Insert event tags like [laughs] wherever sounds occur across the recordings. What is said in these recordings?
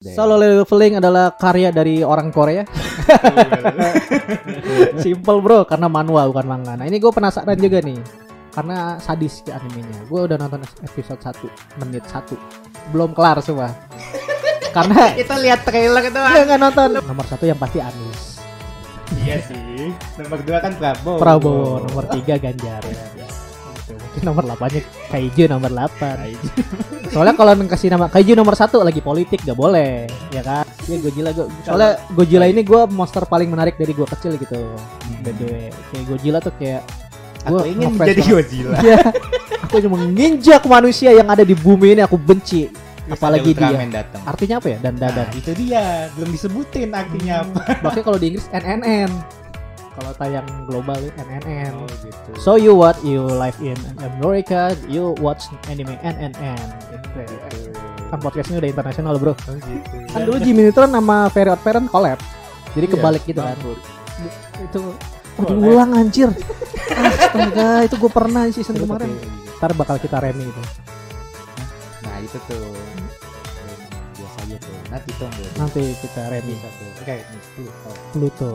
Solo Leveling adalah karya dari orang Korea. [laughs] Simple bro, karena manual bukan manga. Nah ini gue penasaran juga nih, karena sadis ke animenya. Gue udah nonton episode 1, menit 1. Belum kelar semua. [laughs] karena Kita lihat trailer itu gue nggak nonton. Nomor satu yang pasti Anis. Iya sih. Nomor dua kan Prabowo. Prabowo, nomor 3 Ganjar. Ya. Nomor 8-nya Kaiju nomor 8. [laughs] Soalnya kalau kasih nama Kaiju nomor satu lagi politik gak boleh, ya kan? Ya Godzilla gua, soalnya Godzilla ini gue monster paling menarik dari gue kecil gitu. BTW, kayak Godzilla tuh kayak Aku gua ingin menjadi. Godzilla. Iya. aku cuma menginjak manusia yang ada di bumi ini aku benci. Terus Apalagi dia. Datang. Artinya apa ya? Dan Nah, dadan. itu dia. Belum disebutin artinya apa. Bahkan kalau di Inggris NNN. Kalau tayang global NNN. gitu. So you what you live in America, you watch anime NNN. Gitu. Kan podcastnya udah internasional bro. Oh gitu. Kan dulu Jimmy Neutron sama Very Odd Parent collab. Jadi Iya, kebalik gitu kan. bangkrut. Itu Udah ulang anjir. Astaga, itu gue pernah season kemarin. Ntar bakal kita remi gitu. Nah itu tuh. Biasa aja tuh. Nanti tuh bro. Nanti kita remi. Oke, nih, Pluto. Pluto.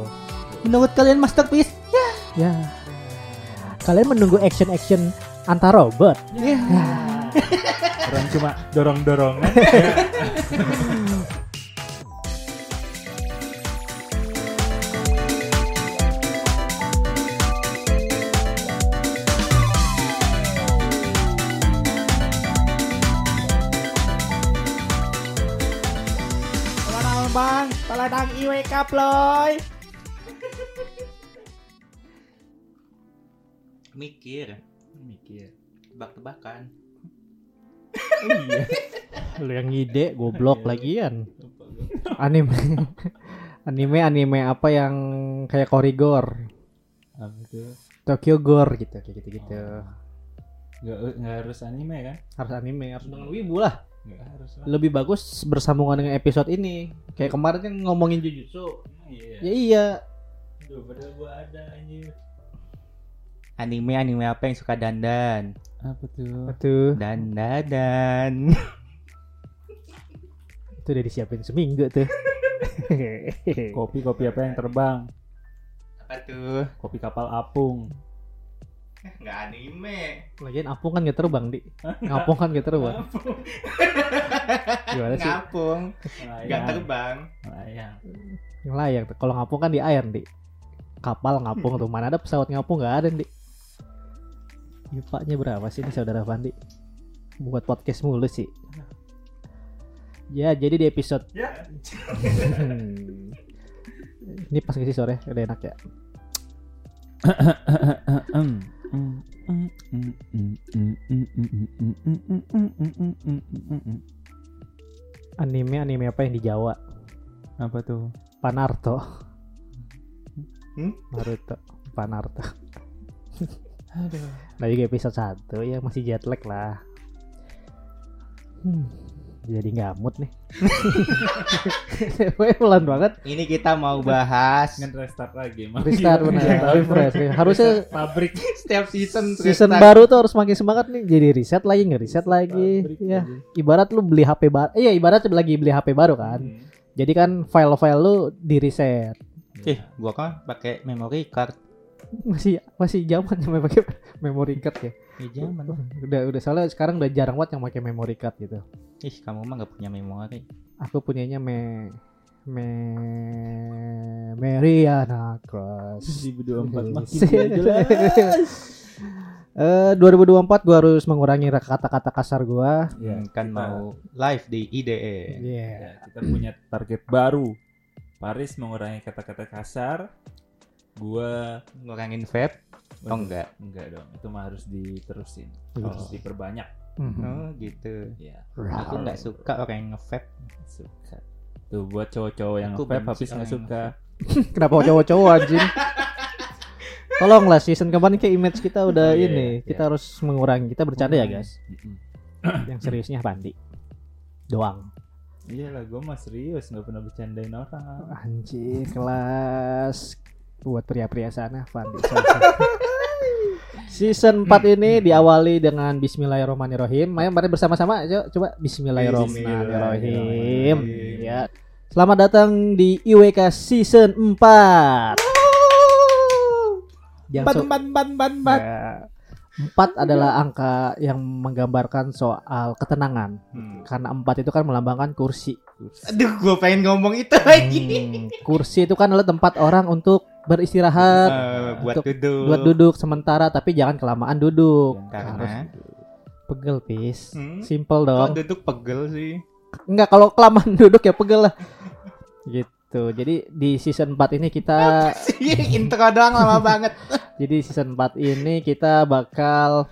Menurut kalian masterpiece? Ya. Kalian menunggu action-action antar robot. Ya. Orang cuma dorong-dorongan. [laughs] Selamat bang, paladang IWK ploy. Mikir, Mikir. tebak-tebakan. iya. Lu yang ngide goblok lagian. Anime. [laughs] anime anime apa yang kayak korigor. Apa? Tokyo Gore gitu kayak gitu-gitu. Nggak, nggak harus anime kan? Harus anime, harus dengan wibu lah. Harus lah. Lebih bagus bersambungan dengan episode ini. Kayak kemarin kan ngomongin Jujutsu. Iya. Ya iya. Duh, padahal gua ada anjir. Anime anime apa yang suka dandan? Apa tuh? Tuh, Dan dadan. [laughs] itu udah disiapin seminggu tuh. [laughs] Kopi-kopi apa yang terbang? Apa tuh? Kopi kapal apung. Nggak anime. Lagian apung kan gak terbang, Di. Ngapung kan gak terbang. Gimana sih? Ngapung. Nggak Layang. terbang. Layang. Yang layak. tuh. Kalau ngapung kan di air, Di. Kapal ngapung tuh. Mana ada pesawat ngapung gak ada, Di. IPA-nya berapa sih ini saudara Fandi? Buat podcast mulu sih. Ya, jadi di episode Ya. Hmm. Ini pas sih sore? Udah enak ya. Anime anime apa yang di Jawa? Apa tuh? Panarto. Hmm? Naruto. Panarto. Aduh. Nah juga episode 1 ya masih jet lag lah. Hmm. Jadi ngamut nih. [laughs] Gue pelan banget. Ini kita mau bahas Kan restart lagi emang. Restart benar. Iya. Refresh. Harusnya Pabrik. [laughs] setiap season season restart. baru tuh harus makin semangat nih. Jadi reset lagi nggak reset lagi. Pabrik Ya. aja. Ibarat lu beli HP baru. Iya ibarat lagi beli HP baru kan. Hmm. Jadi kan file-file lu di reset. Eh, gua kan pakai memory card. Masih masih zaman yang pakai memory card ya. Ya zaman. Udah udah soalnya sekarang udah jarang banget yang pakai memory card gitu. Ih, kamu mah nggak punya memori. Aku punyanya me me Meriana Cross. 2024 makin jelas. [laughs] Eh 2024 gua harus mengurangi kata-kata kasar gua. Ya, Hmm, kan kita- mau live di IDE. Iya. Ya, kita punya target baru. Paris mengurangi kata-kata kasar. Gua Ngurangin vape. Oh enggak. enggak dong. Itu mah harus diterusin. Oh. Harus diperbanyak. Mhm. Oh, gitu. Ya, Aku nggak suka orang yang nge-vape. suka. Tuh buat cowok-cowok yang benci habis nggak suka. [laughs] Kenapa cowok-cowok anjing? [laughs] Tolonglah season kemarin kayak image kita udah Oh, iya, ini, iya. kita harus mengurangi. Kita bercanda ya, guys. [clears throat] Yang seriusnya Pandi. Doang. Iyalah, gue mah serius nggak pernah bercandain orang. Anjing, kelas buat pria-pria sana Fandi. [laughs] Season 4 ini diawali dengan Bismillahirrahmanirrahim. Ayo mari bersama-sama, coba, coba Bismillahirrahmanirrahim. Ya. Selamat datang di IWK season 4. Yang Ban ban ban ban ban. Empat adalah angka yang menggambarkan soal ketenangan. Hmm. Karena empat itu kan melambangkan kursi. Aduh, gue pengen ngomong itu lagi. Hmm, kursi itu kan adalah tempat orang untuk beristirahat, Eh, buat Untuk- duduk. buat duduk sementara, tapi jangan kelamaan duduk. Karena Pegel, pis. Hmm? Simple dong. duduk pegel sih. Enggak kalau kelamaan [laughs] duduk ya pegel lah. Gitu. Jadi di season 4 ini kita Sih, [laughs] intro doang lama banget. [laughs] jadi season 4 ini kita bakal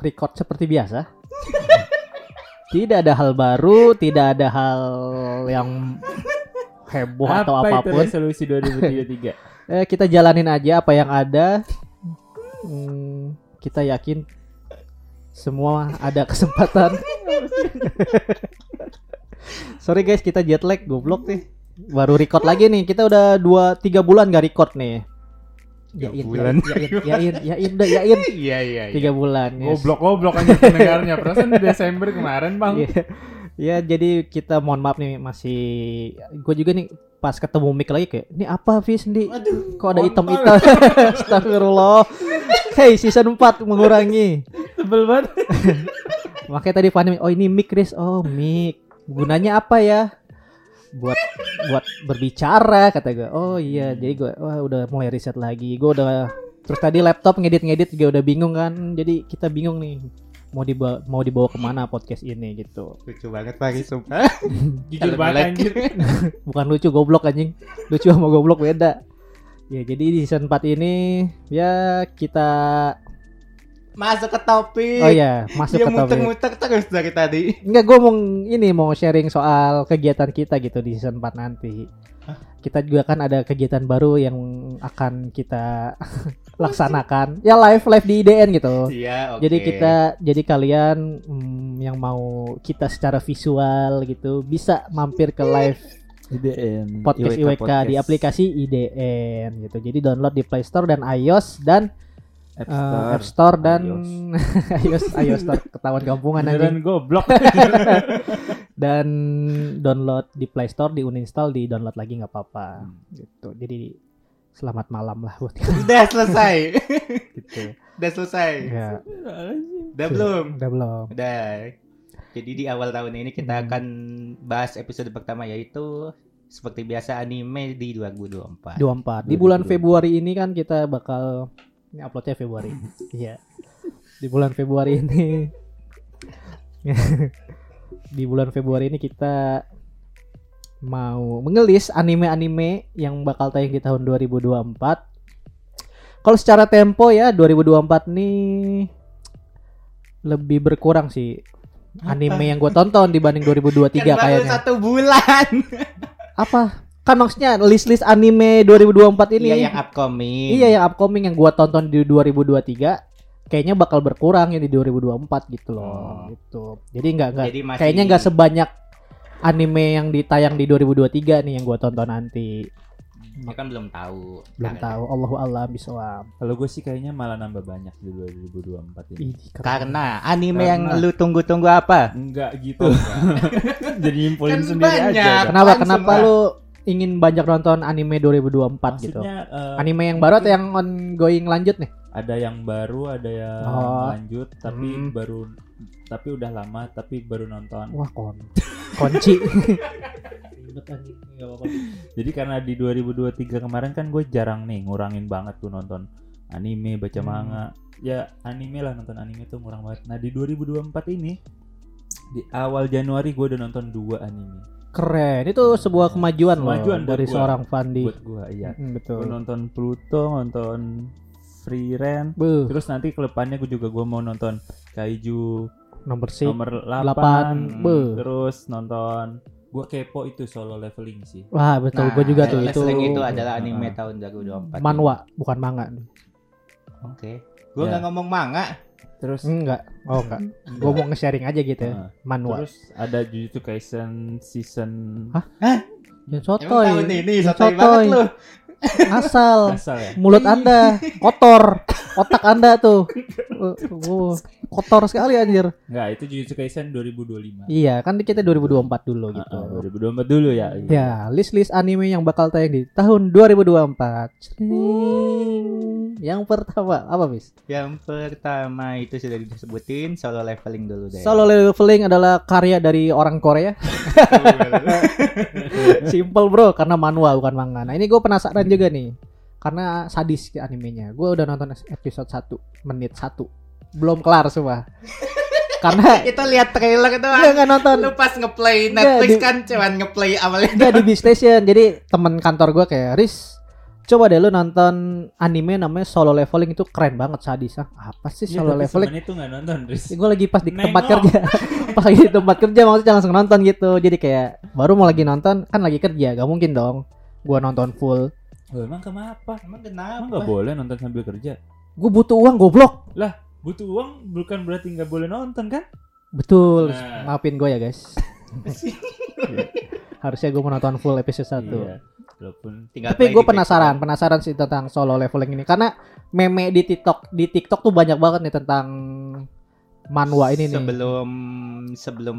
record seperti biasa. [laughs] tidak ada hal baru, tidak ada hal yang heboh atau Apa itu apa pun. resolusi 2033? Eh, kita jalanin aja apa yang ada. Hmm, kita yakin semua ada kesempatan. Sorry guys, kita jet lag goblok nih. Baru record lagi nih. Kita udah 2 3 bulan gak record nih. Tiga Yain, bulan. yain, yain, yain, udah yain. [laughs] Iya, iya, iya. 3 bulan. yes. Goblok goblok aja pendengarnya. Perasaan di Desember kemarin, Bang. Iya. Ya jadi kita mohon maaf nih masih gue juga nih pas ketemu mic lagi kayak ini apa Fis di Aduh, kok ada kontol. hitam-hitam [laughs] Astagfirullah Hey season 4 mengurangi Sebel banget. [laughs] Makanya tadi Fani oh ini mic Chris oh mic gunanya apa ya buat buat berbicara kata gue oh iya jadi gue wah udah mulai riset lagi. Gue udah terus tadi laptop ngedit-ngedit juga udah bingung kan. Jadi kita bingung nih mau dibawa mau dibawa ke mana podcast ini gitu. Lucu banget Pak, sumpah. [laughs] Jujur banget anjir. [laughs] bukan lucu goblok anjing. Lucu sama goblok beda. Ya jadi di season 4 ini ya kita Masuk ke topik. oh ya masuk Dia ke topik muter-muter terus dari tadi. Enggak, gue mau ini mau sharing soal kegiatan kita gitu di season 4 nanti. Kita juga kan ada kegiatan baru yang akan kita [laughs] laksanakan. Ya live live di IDN gitu. Iya, oke. Jadi kita jadi kalian mm, yang mau kita secara visual gitu bisa mampir ke live IDN. podcast IWK, di aplikasi IDN gitu. Jadi download di Play Store dan iOS dan App eh, Store. App Store dan iOS. [laughs] iOS Store ketahuan kampungan anjing. Beneran goblok. [laughs] dan download di Play Store di uninstall di download lagi nggak apa-apa gitu jadi selamat malam lah buat [laughs] kalian Udah selesai. gitu Udah selesai. ya Udah belum? udah belum Udah. Jadi di awal tahun ini kita Hmm. akan bahas episode pertama yaitu seperti biasa anime di 2024. 24 di bulan Februari ini kan kita bakal ini uploadnya Februari. [laughs] Iya. Di bulan Februari ini. [laughs] Di bulan Februari ini kita mau mengelis anime-anime yang bakal tayang di tahun 2024 kalau secara tempo ya 2024 nih lebih berkurang sih anime yang gue tonton dibanding 2023 Kan baru kayaknya. satu bulan. apa kan maksudnya list-list anime 2024 ini Iya yang upcoming. Iya yang upcoming yang gua tonton di 2023 kayaknya bakal berkurang ya di 2024 gitu loh. Oh. Gitu. Jadi nggak nggak masih kayaknya nggak sebanyak anime yang ditayang di 2023 nih yang gua tonton nanti. Ya kan belum tahu. Belum Karena- tahu. Allahu a'lam bisawab. Kalau gue sih kayaknya malah nambah banyak di 2024 ini. Ih. Karena anime yang Karena- lu tunggu-tunggu apa? Enggak gitu. [laughs] Jadi nyimpulin Kan sendiri banyak. aja. Kenapa kenapa lu ingin banyak nonton anime 2024 gitu? Maksudnya eh, Anime yang baru atau yang ongoing lanjut nih? ada yang baru, ada yang Oh. lanjut, tapi Hmm. baru tapi udah lama tapi baru nonton. Wah, kon. Kunci. [laughs] Apa-apa. Jadi karena di 2023 kemarin kan gue jarang nih ngurangin banget tuh nonton anime, baca Hmm. manga. Ya anime lah nonton anime tuh kurang banget. Nah di 2024 ini di awal Januari gue udah nonton dua anime. Keren. Itu sebuah kemajuan, Kemajuan loh dari gua. seorang Fandi. Buat gue iya. Hmm, betul. Gue nonton Pluto, nonton Free Ren. Buh, Terus nanti ke depannya gue juga gue mau nonton Kaiju nomor sih. nomor 8, delapan. Beuh. terus nonton gue kepo itu solo leveling sih Wah, betul. Nah, Gue juga tuh itu. Wrestling itu adalah anime Ah. tahun 2024. manwa, bukan manga. Oke. Gue Ya. nggak ngomong manga. Terus Enggak. Oh, enggak. Gue mau nge-sharing aja gitu ya. Nah, Manwa. terus ada Jujutsu Kaisen season Hah? Yang Emang sotoy. tahun ini Yang sotoy banget lu. Asal. asal ya Mulut Anda kotor. otak anda tuh [laughs] Uh, uh, kotor sekali anjir Enggak, itu Jujutsu Kaisen 2025. iya kan kita 2024 dulu gitu Ah, 2024 dulu ya. ya list-list anime yang bakal tayang di tahun 2024 Cering. yang pertama apa bis Yang pertama itu sudah disebutin solo leveling dulu deh. Solo Leveling adalah karya dari orang Korea [laughs] Simple bro, karena manual bukan manga. Nah ini gue penasaran juga nih, karena sadis ke animenya. Gue udah nonton episode 1 menit 1 belum kelar semua. [laughs] karena itu lihat trailer itu dia nggak nonton. lu pas ngeplay Enggak, Netflix di- kan cuman ngeplay awalnya Dia di Big Station. Jadi temen kantor gue kayak Riz, coba deh lu nonton anime namanya Solo Leveling itu keren banget sadis. Ah, apa sih Iya, Solo tapi Leveling? itu nggak nonton, Riz. gue lagi pas di Nengok. tempat kerja [laughs] pas lagi di tempat kerja maksudnya langsung nonton gitu jadi kayak baru mau lagi nonton kan lagi kerja gak mungkin dong gua nonton full Oh, emang kenapa? emang Emang kenapa nggak boleh nonton sambil kerja? gue butuh uang goblok Butuh uang bukan berarti nggak boleh nonton kan? betul Nah. maafin gue ya guys [laughs] harusnya gue menonton full episode 1 Iya. Walaupun Tinggal tapi gue penasaran penasaran sih tentang solo leveling ini karena meme di TikTok di TikTok tuh banyak banget nih tentang manhwa ini nih. Sebelum sebelum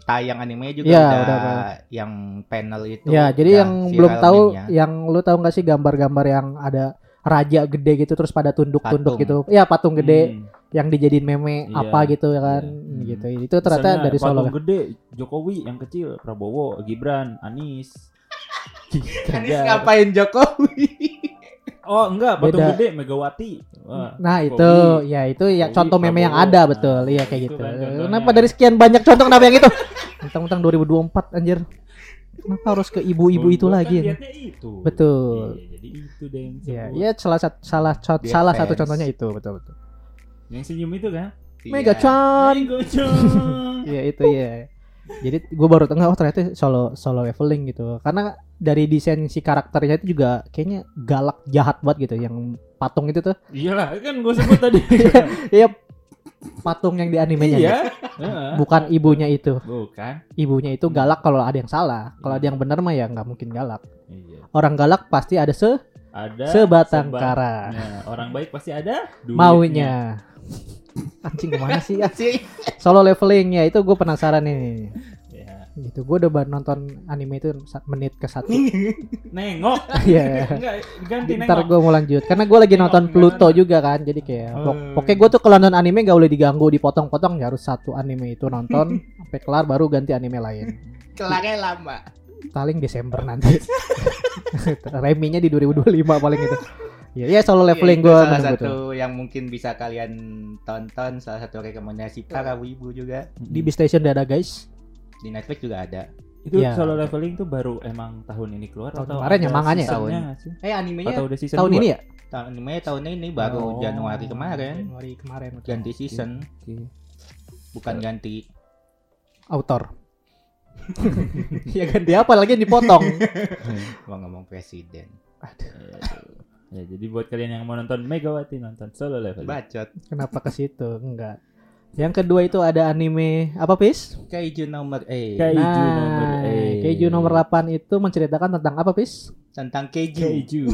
tayang anime juga Iya, udah, udah, udah. yang panel itu ya jadi yang belum tahu yang lu tahu nggak sih gambar-gambar yang ada raja gede gitu terus pada tunduk-tunduk gitu? Ya patung gede Hmm. yang dijadiin meme Iya, apa gitu ya kan? Iya. Hmm, Hmm. gitu itu ternyata Misalnya dari Solo patung gede Jokowi yang kecil Prabowo Gibran Anies. Anies ngapain Jokowi [laughs] oh enggak patung Beda. gede Megawati Wah, nah Jokowi. itu ya itu ya Jokowi, contoh meme yang ada betul Nah, iya kayak itu gitu kan contohnya. kenapa dari sekian banyak contoh kenapa yang itu mentang-mentang 2024 anjir kenapa harus ke ibu-ibu itu gua lagi kan itu Betul. Iya, jadi itu deh yang ya sebut. ya salah satu salah co- salah satu contohnya itu betul betul yang senyum itu kan Iya. Mega Chan. [laughs] Iya itu ya. Jadi gue baru tengah oh ternyata solo solo leveling gitu. Karena dari desain si karakternya itu juga kayaknya galak jahat banget gitu. Yang patung itu tuh. iyalah kan gue sebut tadi [laughs] Iya patung yang di animenya. iya gitu. Bukan ibunya itu. bukan Ibunya itu galak kalau ada yang salah. Kalau ada yang benar mah ya nggak mungkin galak. iya Orang galak pasti ada se ada sebatang seba- kara Nah, orang baik pasti ada duitnya. maunya. Anjing ke mana sih? [laughs] Solo leveling ya itu gue penasaran nih. Ya. Gitu gue udah baru nonton anime itu menit ke satu. [laughs] nengok Iya. enggak ganti Ntar gue mau lanjut karena gue lagi Nengok nonton? Pluto juga kan jadi kayak pok- Hmm. pokoknya gue tuh kalau nonton anime gak boleh diganggu dipotong-potong ya harus satu anime itu nonton [laughs] sampai kelar baru ganti anime lain kelarnya lama paling Desember nanti [laughs] reminya di 2025 paling itu ya ya solo leveling Iya, itu gue salah satu tuh yang mungkin bisa kalian tonton salah satu rekomendasi para wibu juga di B Station udah ada guys di Netflix juga ada. Itu Iya. solo leveling tuh baru emang tahun ini keluar Tahun atau kemarin ya, ada manganya. nggak sih? eh animenya atau udah season tahun dua? ini ya? Tahun animenya tahun ini baru Oh. Januari kemarin. Januari kemarin. Ganti season. Oke. bukan ganti. Autor. [laughs] Ya ganti apa lagi yang dipotong? [laughs] Mau ngomong presiden. Ya jadi buat kalian yang mau nonton Megawati nonton solo leveling. Bacot. Kenapa ke situ? Enggak yang kedua itu ada anime apa pis kaiju nomor eh Kaiju nah, nomor E. Keiju nomor 8 itu menceritakan tentang apa, Pis? tentang keju Keiju.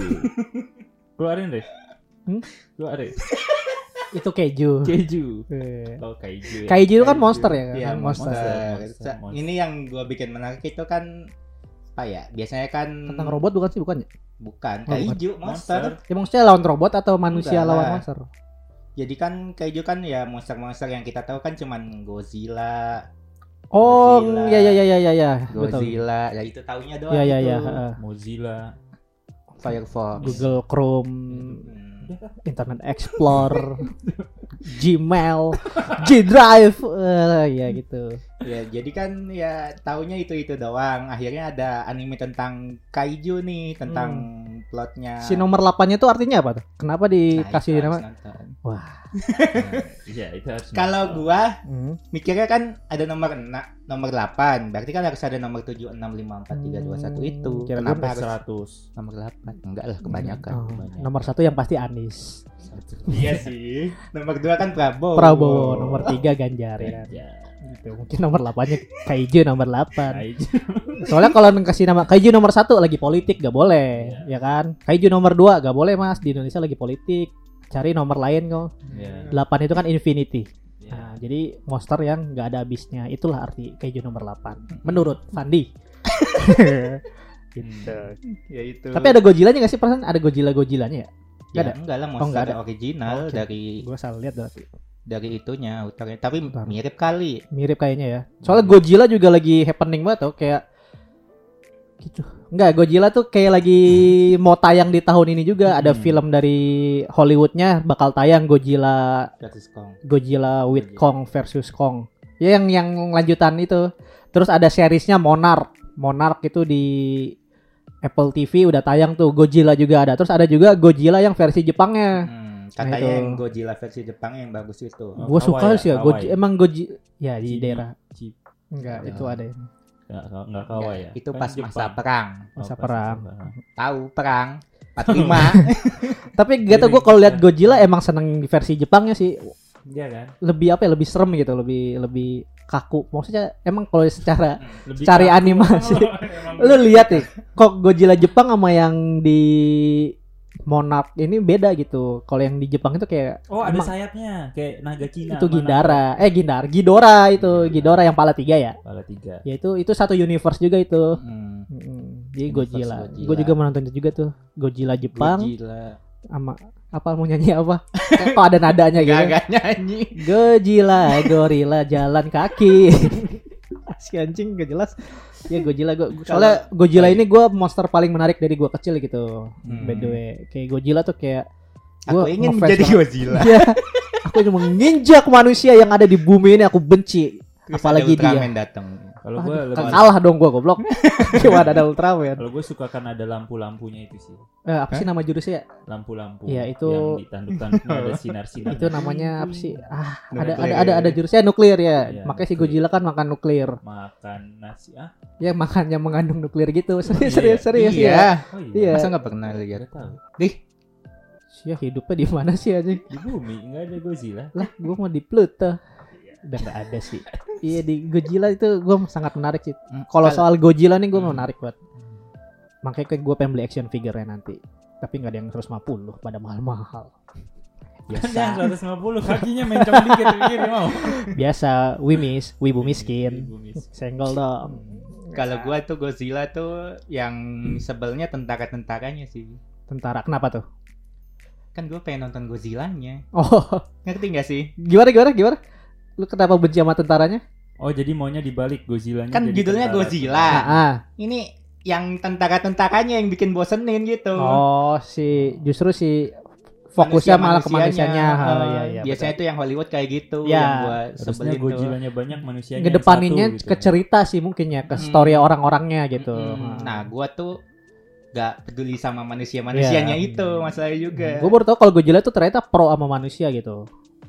[laughs] Keluarin deh. Hmm? Keluarin. Itu keju. Keju. Eh, Oh, kaiju. ya. Kaiju itu kan monster ya, Iya, kan monster. monster. monster, monster. Ini yang gua bikin menarik itu kan apa ya? Biasanya kan Tentang robot bukan sih, bukan ya? bukan Oh, kaiju monster. Ya maksudnya lawan robot atau manusia Enggak lawan lah. monster? Jadi kan kaiju kan ya monster-monster yang kita tahu kan cuman Godzilla, Oh, Godzilla. iya iya iya iya iya, betul. Godzilla, ya itu taunya doang Iya iya itu. iya, heeh. Mozilla. Firefox. Google Chrome, Hmm. Internet Explorer, [laughs] Gmail, G Drive, eh ya gitu. Ya, jadi kan ya taunya itu-itu doang. Akhirnya ada anime tentang kaiju nih, tentang plotnya. Si nomor 8-nya tuh artinya apa tuh? Kenapa Nah, dikasih harus nama? nonton. Wah. [laughs] Iya, itu harus. Kalau gua Hmm. mikirnya kan ada nomor ena- nomor 8 berarti kan harus ada nomor 7 6 5 4 3 2 1 itu Hmm, kira-kira kenapa harus 100. nomor 8 enggak lah kebanyakan Oh, banyak. nomor satu yang pasti Anis. iya sih nomor 2 kan Prabowo Prabowo nomor 3 Ganjar ya. Ya. Gitu. Mungkin nomor 8-nya Kaiju nomor 8. Kaiju. Soalnya kalau kasih nama Kaiju nomor 1 lagi politik gak boleh, ya kan? Kaiju nomor 2 gak boleh Mas, di Indonesia lagi politik. cari nomor lain kok. Iya. 8 itu kan infinity. Iya. Nah, jadi monster yang nggak ada habisnya. Itulah arti keju nomor 8. Menurut Fandi. [laughs] gitu. Ya itu. Tapi ada Godzilla-nya nggak sih perasaan? Ada Godzilla-Godzillanya ya? ya, ada? enggak lah Oh, monster enggak ada. original Oke. dari Gue salah lihat berarti. Dari itunya utaranya. Tapi Bentar. mirip kali. Mirip kayaknya ya. Soalnya Godzilla juga lagi happening banget tuh kayak gitu. Enggak, Godzilla tuh kayak lagi mau tayang di tahun ini juga. Ada Hmm. film dari Hollywoodnya bakal tayang Godzilla Versus Kong. Godzilla with Godzilla. Kong versus Kong. Ya yang yang lanjutan itu. Terus ada seriesnya Monarch. Monarch itu di Apple TV udah tayang tuh. Godzilla juga ada. Terus ada juga Godzilla yang versi Jepangnya. Hmm, katanya itu. yang Godzilla versi Jepang yang bagus itu. Oh, Gue suka Hawaii sih ya. ya, Goji, emang Goji ya di daerah. Cip- Enggak, Ya. itu ada. ini. Nggak, nggak kawa ya. Itu Kan pas Jepang. masa perang. Oh, Masa pas perang. perang. Tahu perang [laughs] 45. [laughs] Tapi gak tau gue kalau lihat Godzilla emang seneng di versi Jepangnya sih. Iya kan? Lebih apa ya? Lebih serem gitu, lebih lebih kaku. Maksudnya emang kalau secara Lebih Cari [laughs] kaku. animasi. Lu lihat nih, kok Godzilla Jepang sama yang di Monarch ini beda gitu. Kalau yang di Jepang itu kayak Oh ada emang sayapnya kayak naga Cina. itu mana? Gindara. Eh Gindar, Ghidorah itu, Ghidorah yang pala tiga ya. Kepala tiga. Ya itu itu satu universe juga itu. Hmm, Mm, Jadi Godzilla. Godzilla. Gue juga menonton itu juga tuh. Godzilla Jepang Godzilla. sama apa mau nyanyi apa? Kok ada nadanya gitu. Gak gak nyanyi. Godzilla, gorila jalan kaki. [laughs] si anjing gak jelas. Ya Godzilla gua soalnya Godzilla ini gua monster paling menarik dari gua kecil gitu. Hmm. By the way, kayak Godzilla tuh kayak Aku gua ingin ngefans menjadi. Godzilla. Iya. aku cuma menginjak manusia yang ada di bumi ini aku benci. Terus Apalagi ada dia. Ultraman datang. Kalau gue Aduh, lebih kalah dong gua goblok. [laughs] Gimana ada Ultraman? kalau gue suka kan ada lampu-lampunya itu sih. Eh, apa sih nama jurusnya? Lampu-lampu. Iya, itu- yang ditanduk-tanduknya ada [laughs] sinar-sinar. Itu namanya apa sih? Ah, ada ada ada ada jurusnya nuklir ya. Iya, Makanya si. Godzilla kan makan nuklir. makan nasi ah. Ya makannya mengandung nuklir gitu. [laughs] Serius Iya. serius serius ya. Iya. Oh Iya. Masa nggak pernah lihat? Tahu. Sia hidupnya di mana sih anjing? Di bumi nggak ada Godzilla. Lah, gua mau di Pluto. Udah gak ada sih. Iya di Godzilla itu gua sangat menarik sih. Hmm, Kalau kal- soal Godzilla nih gua Hmm. menarik banget. Makanya gua pengen beli action figure-nya nanti. Tapi nggak ada yang 150 pada mahal-mahal. [laughs] Kan Biasa, yang 150 kakinya mencong dikit kiri mau. biasa, wimis, wibu miskin. Senggol dong. Kalau gua tuh Godzilla tuh yang sebelnya tentara-tentaranya sih. Tentara kenapa tuh? Kan gua pengen nonton Godzilla-nya. Oh, Ngerti gak sih? gimana gimana gimana? Lu kenapa benci sama tentaranya? Oh jadi maunya dibalik Godzilla-nya. Kan jadi judulnya tentara. Godzilla. Ah, ah. Ini yang tentara-tentaranya yang bikin bosenin gitu. Oh, si justru si fokusnya malah ke manusianya. Heeh. Ah, iya, iya, Biasanya itu yang Hollywood kayak gitu Ya. yang gua sebelin tuh. Godzilla-nya banyak manusianya. ngedepaninnya yang satu ke gitu. cerita sih mungkin ya ke Mm. story orang-orangnya gitu. Mm-mm. Nah, gua tuh gak peduli sama manusia-manusianya Iya. itu masalahnya juga. gue baru tau kalau Godzilla tuh ternyata pro sama manusia gitu.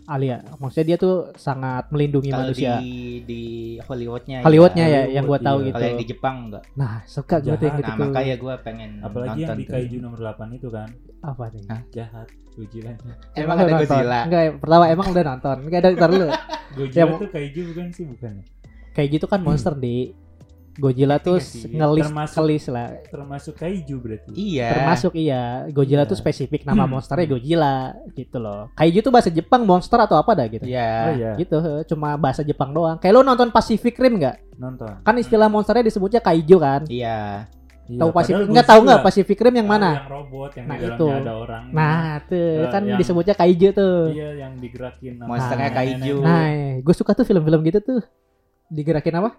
Alia, maksudnya dia tuh sangat melindungi Kalau manusia. di di Hollywoodnya Hollywoodnya ya. ya, yang gue Hollywood, tahu iya. gitu. Kalau yang di Jepang enggak. Nah, suka gue tuh yang gitu Nah, tuh. makanya gua pengen Apalagi nonton yang di tuh. Kaiju nomor 8 itu kan Apa nih? Hah? jahat Godzilla-nya. Emang lu ada nonton? Godzilla. Enggak, pertama emang udah nonton. Enggak ada ntar dulu. [laughs] Godzilla Ya, tuh Kaiju bukan sih bukan ya? Kayak gitu kan monster di Godzilla tuh nggak sih? ngelis Termasuk- kelis lah. Termasuk Kaiju berarti. Iya. Termasuk iya, Godzilla Iya. tuh spesifik nama monsternya Godzilla gitu loh. Kayak gitu bahasa Jepang monster atau apa dah gitu. Iya. Oh iya, Gitu, he, cuma bahasa Jepang doang. Kayak lu nonton Pacific Rim nggak? nonton. Kan istilah monsternya disebutnya kaiju kan? Iya. Iya, tahu Pacific padahal nggak tahu nggak Pacific Rim yang mana? Yang robot yang Nah, di dalamnya itu. ada orang. Nah, tuh Eh, kan yang- disebutnya kaiju tuh. Iya, yang digerakin sama Monsternya nenek-nenek. kaiju. Nah, gue suka tuh film-film gitu tuh. Digerakin apa?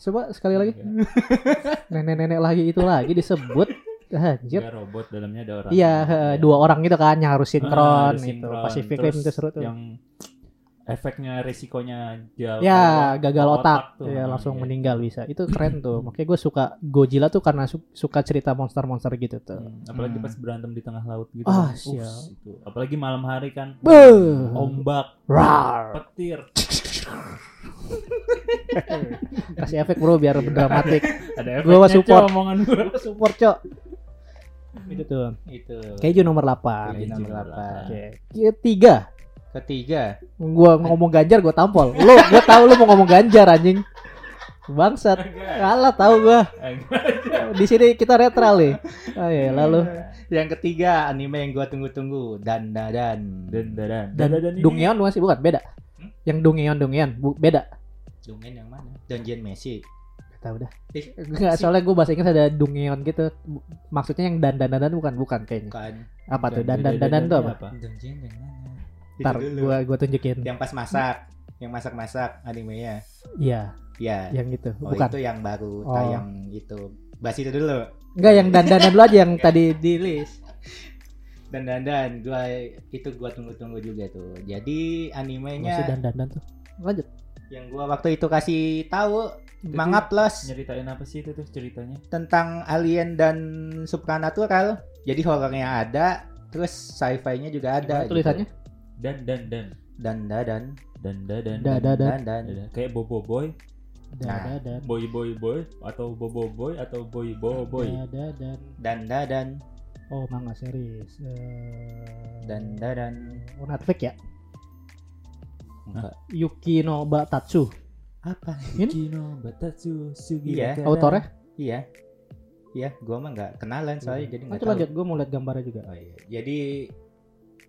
Coba sekali lagi. [laughs] Nenek-nenek lagi itu lagi disebut. [laughs] Anjir. Enggak robot dalamnya ada orang. Iya, he, dua orang gitu kan yang harus Ah, sinkron ada itu. Pacific Rim itu seru tuh. Yang efeknya resikonya jauh. Ya, gagal otak, tuh. ya langsung iya. meninggal bisa. Itu keren tuh. Makanya gue suka Godzilla tuh karena su- suka cerita monster-monster gitu tuh. Hmm, apalagi Hmm. pas berantem di tengah laut gitu. Ah. Ups, itu. Apalagi malam hari kan. Beuh. Ombak, Rar. petir. [laughs] [laughs] Kasih efek bro biar dramatik. Ada Gua support. Cok, omongan gua. Support cok. Itu tuh. Itu. Keju nomor 8. Keju nomor delapan. Oke. Ketiga. Ketiga. Gua ngomong Ganjar gua tampol. Lu gua tahu lu mau ngomong Ganjar anjing. Bangsat. Kalah tahu gua. Enggak. Di sini kita netral nih. Oh iya, lalu Yang ketiga anime yang gua tunggu-tunggu Dan Dan Dan dan dan dan Dungeon masih bukan beda. Yang Dungeon Dungeon bu, beda. Dungen yang mana? Dungeon Messi. Gak tahu dah. Eh, Enggak, soalnya gue bahasa Inggris ada Dungeon gitu. Maksudnya yang dan dan dan dan bukan bukan kayaknya. bukan. Apa tuh? Dan Dan- dan dan dan tuh apa? Dungeon yang mana? Ntar dulu. gua tunjukin. Yang pas masak, yang masak-masak animenya. Iya, Ya. yang itu. Oh, Bukan. itu yang baru Oh. tayang itu. Bahas itu dulu. Enggak yang dan dan dan dulu aja yang tadi di list. Dan dan dan gua itu gua tunggu-tunggu juga tuh. Jadi Masih animenya dan dan dan tuh. Lanjut. yang gua waktu itu kasih tahu Itu manga plus Nyeritain apa sih itu tuh ceritanya? tentang alien dan supernatural. Jadi horornya ada, terus sci-fi-nya juga ada. Gimana tulisannya? Dan dan dan Dan dan dan dan dan dan Da- da- da. dan dan. dan. Kayak bobo boy, Dan Nah. dan dan. boy boy boy atau bobo boy atau boy bobo boy. Dan dan dan. Oh, manga series. Eh, dan dan dan. Oh, Netflix ya? Enggak. Yuki no Batatsu. Apa? Ini? Kino Batatsu Sugi Iya. Autornya? Iya. Iya, gua mah nggak kenalan soalnya jadi nggak Lanjut tahu. lanjut, gue mau lihat gambarnya juga. Oh iya. Jadi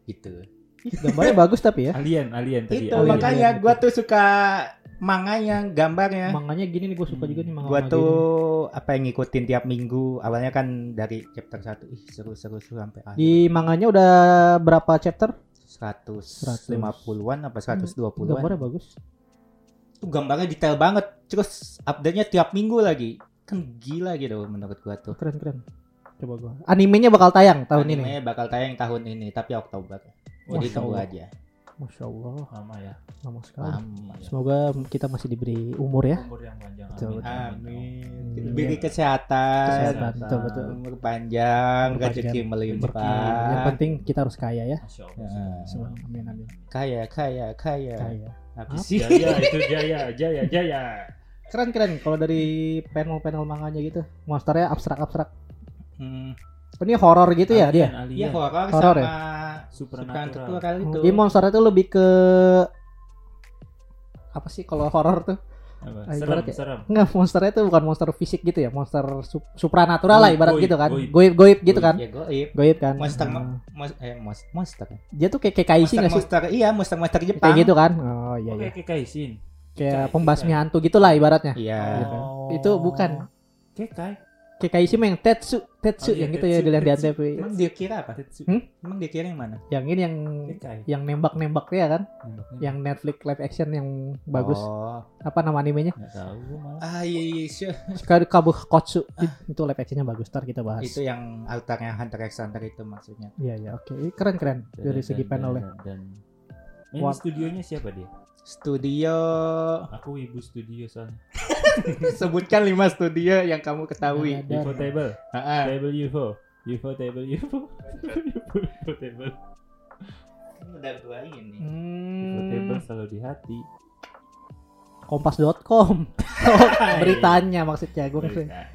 itu. Ih, gambarnya bagus tapi ya. Alien, alien tadi. itu Oh, iya, alien. makanya iya, gua tuh suka manganya, gambarnya. Manganya gini nih gue suka juga nih manga. gua tuh apa yang ngikutin tiap minggu. Awalnya kan dari chapter 1. Ih, seru-seru sampai akhir. Di manganya udah berapa chapter? 150-an apa 120-an. Gambarnya bagus. Itu gambarnya detail banget. Terus update-nya tiap minggu lagi. Kan gila gitu menurut gua tuh. Keren keren. Coba gua. Animenya bakal tayang tahun ini. Animenya bakal tayang tahun ini tapi Oktober. Jadi tunggu aja. Masya Allah, Lama ya. lama sekali. Lama. Semoga kita masih diberi umur ya. Umur yang panjang. Betul, Amin. Amin. Amin. Diberi kesehatan, Kesehatan, betul betul. umur panjang, rezeki melimpah. Yang penting kita harus kaya ya. Masya Ya. Allah. Semua. Amin amin. Kaya, kaya, kaya. Kaya. Apa sih? Jaya itu Jaya, Jaya, Jaya. Keren keren. Kalau dari panel-panel manganya gitu, monsternya abstrak abstrak. Hmm, Ini horor gitu ya dia. Iya horor sama ya? Supernatural. itu. Jadi monsternya tuh lebih ke apa sih kalau horor tuh? Apa? Ah, Serem, ibaratnya- serem. Enggak, monsternya tuh bukan monster fisik gitu ya, monster sup- supranatural lah Goib, ibarat goib, gitu kan. goib. Goib goib gitu kan. Ya goib. Goib kan. Monster, Hmm. mo- eh, mos- monster. Dia tuh kayak monster, nggak sih? monster, iya, monster, monster Jepang. Kayak gitu kan. Oh iya Oke, iya. kayak Kaisin. Kayak Kayak- pembasmi hantu gitulah ibaratnya. Iya. Gitu. Oh. Itu bukan. Kayak Kayak mah yang Tetsu, Tetsu Oh, iya, yang gitu ya dilihat di antv. Emang dia kira apa? Tetsu. Hmm? Emang dia kira yang mana? Yang ini yang Kayak Kai. yang nembak-nembak ya kan? Nembaknya Yang Netflix live action yang bagus. Oh. Apa nama animenya? nggak tahu malah. Ah iya iya sure. Sekali Kabuh Kotsu. Itu live actionnya bagus. Ntar kita bahas. Itu yang altarnya Hunter x Hunter itu maksudnya. Iya iya oke. Ih, Keren keren Dan- dari segi dan- panelnya. dan- dan ini studionya siapa dia? Studio Aku ibu studio soalnya. [laughs] sebutkan lima studio yang kamu ketahui. Dan- UFO table, Ah, table UFO, [laughs] UFO table UFO, UFO table, udah gua ini. UFO table Hmm, selalu di hati. Kompas.com. [laughs] Oh, beritanya maksudnya gue Beritanya.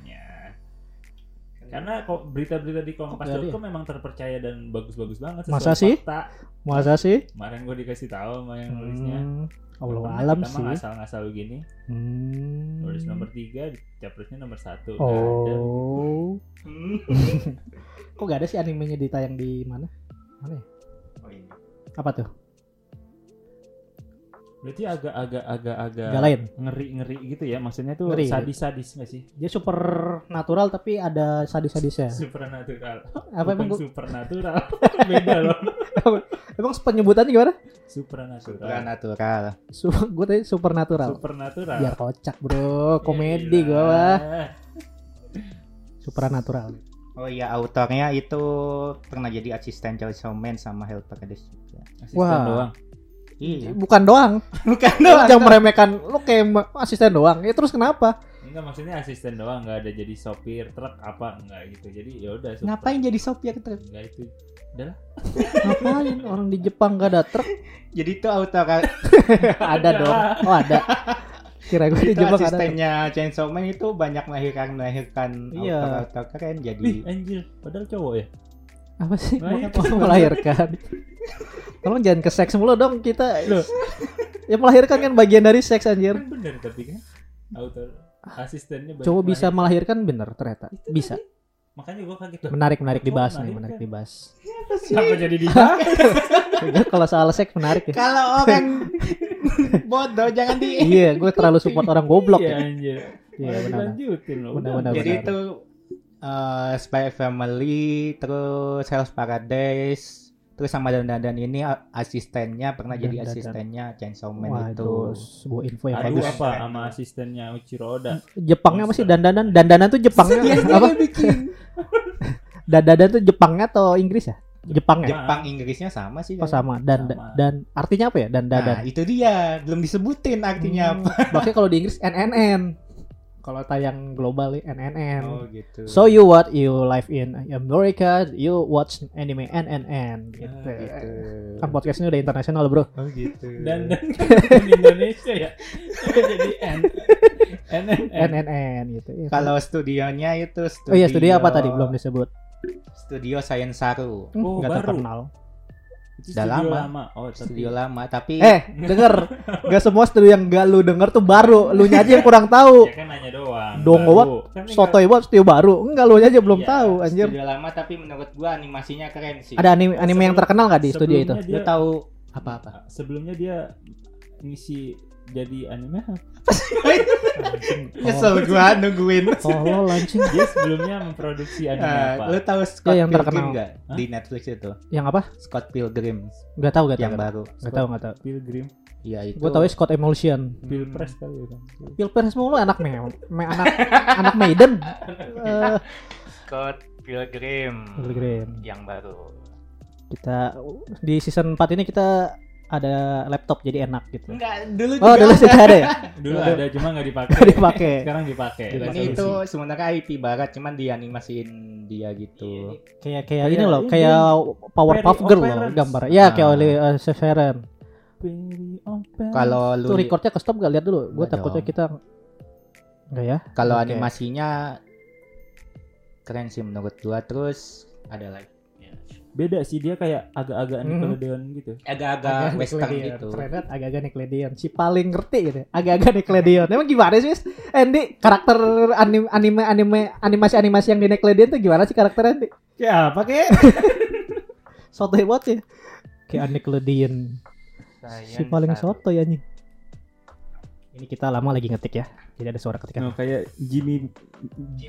Karena kok berita-berita di Kompas.com memang terpercaya dan bagus-bagus banget. Masa sih? Fakta. masa sih? Kemarin gue dikasih tahu sama yang nulisnya. Hmm, Allah Nggak pernah alam mah sih. ngasal-ngasal begini. Hmm. Nulis nomor tiga, capresnya nomor satu. Ada. Oh. [laughs] Kok gak ada sih animenya ditayang di mana? Mana ya? Oh, ini. Apa tuh? Berarti agak-agak agak-agak Gak lain. ngeri-ngeri gitu ya. Maksudnya tuh Ngeri. sadis-sadis nggak sih? Dia super natural tapi ada sadis-sadisnya. [laughs] Supernatural. Apa emang gua, supernatural. [laughs] Beda loh. [laughs] emang penyebutannya gimana? Supernatural. Supernatural. Su gue tadi supernatural. Supernatural. Biar kocak bro, komedi Ya, gue mah. Supernatural. Oh iya, autornya itu pernah jadi asisten Chainsaw Man sama Helper Hades juga. Asisten Wah. doang. Iya. Bukan doang. [laughs] Bukan doang. jangan meremehkan. Lu kayak asisten doang. Ya terus kenapa? Enggak maksudnya asisten doang, nggak ada jadi sopir truk apa enggak gitu. Jadi ya udah. Ngapain jadi sopir truk? Enggak itu. Udah lah. Ngapain orang di Jepang gak ada truk? [laughs] Jadi itu autor [laughs] ada dong. Oh ada. Kira gue di Jepang ada. asistennya Chainsaw Man itu banyak melahirkan melahirkan Iya. autor-autor keren Wih, jadi anjir. Padahal cowok ya. Apa sih? Melahirkan. Tolong jangan ke seks mulu dong kita. Loh. Ya melahirkan kan bagian dari seks anjir. Kan bener tapi kan. Autor asistennya cowok bisa melahirkan bener ternyata bisa makanya gua kaget tuh menarik menarik dibahas nih menarik dibahas kenapa jadi [laughs] dibahas kalau soal seks menarik ya Kalau orang [laughs] bodoh jangan di iya gue terlalu support orang goblok iya ya anjir Iya, benar. dilanjutin loh Benar, udah. benar. Jadi itu eh, Spy Family terus Hell's Paradise terus sama dan dan ini a- asistennya pernah jadi Dan- dan- asistennya Chainsaw Man wah itu. sebuah info yang bagus apa sama asistennya Uchiro Oda Jepangnya apa sih dandanan dandanan tuh Jepangnya Dia apa sendiri bikin. [laughs] dandanan tuh Jepangnya atau Inggris ya Jepang ya Jepang Inggrisnya sama sih. kan? sama dan Sama. dan artinya apa ya dan Nah, dadan itu dia belum disebutin artinya apa. Makanya kalau di Inggris NNN. Kalau tayang global nih, NNN. Oh gitu. So you what you live in America, you watch anime NNN gitu. Ah, gitu. Kan podcast ini udah internasional, Bro. Oh gitu. dan dan di Indonesia ya jadi N N N N NNN gitu. Iya. kalau studionya itu studio Oh iya, studio apa tadi belum disebut. Studio Science Saru. Hmm, Oh, nggak baru. terkenal. Itu Udah studio lama. oh tapi Studio lama tapi Eh, [laughs] denger. Gak semua studio yang gak lu denger tuh baru. Lu nya aja yang kurang tahu. ya kan nanya doang Dong, what? Kan Sotoy buat studio baru. Enggak lu aja belum Iya, tahu anjir. Studio lama tapi menurut gua animasinya keren sih. Ada anime anime yang terkenal gak di studio itu? sebelumnya Lu dia- tahu apa-apa? sebelumnya dia ngisi jadi anime Nyesel gua nungguin. Oh, launching dia sebelumnya memproduksi anime Eh, apa lu tahu Scott yang Pilgrim terkenal. nggak Hah? di Netflix itu? yang apa? Scott Pilgrim Gak tahu gak tahu. yang baru. Gak tahu gak tahu. Pilgrim Iya itu. Gue tahu Scott Emulsion. Pilpres kali ya kan Pilpres mulu anak me, me anak [laughs] anak Maiden. Eh, Scott Pilgrim. Pilgrim. Yang baru. kita di season 4 ini kita ada laptop jadi enak gitu. Enggak, dulu Oh, juga dulu ada. sudah ada ya? [laughs] dulu ada cuma nggak dipakai Nggak dipakai. sekarang dipakai Resolusi. itu sebenarnya IP barat cuman dianimasiin dia gitu. Kayak kayak Kayak ini loh, ini, kayak Powerpuff Perry Girl loh gambar. Ya, kayak oleh uh. Kalau lu Tuh recordnya ke stop gak lihat dulu. Gue takutnya kita Enggak ya? kalau animasinya keren sih menurut gua terus ada lagi beda sih dia kayak agak-agak Hmm. Nickelodeon gitu agak-agak western Nickelodeon. gitu. Keren agak-agak Nickelodeon. Si paling ngerti gitu. Agak-agak Nickelodeon. Emang gimana sih? Wis? Andy, karakter anime anime anime animasi-animasi yang di Nickelodeon tuh gimana sih karakternya Andy? kayak apa kayak [laughs] Soto banget ya. Kayak Nickelodeon. Si paling soto ya anjing. Ini kita lama lagi ngetik ya. Jadi ada suara ketikan. no, kayak Jimmy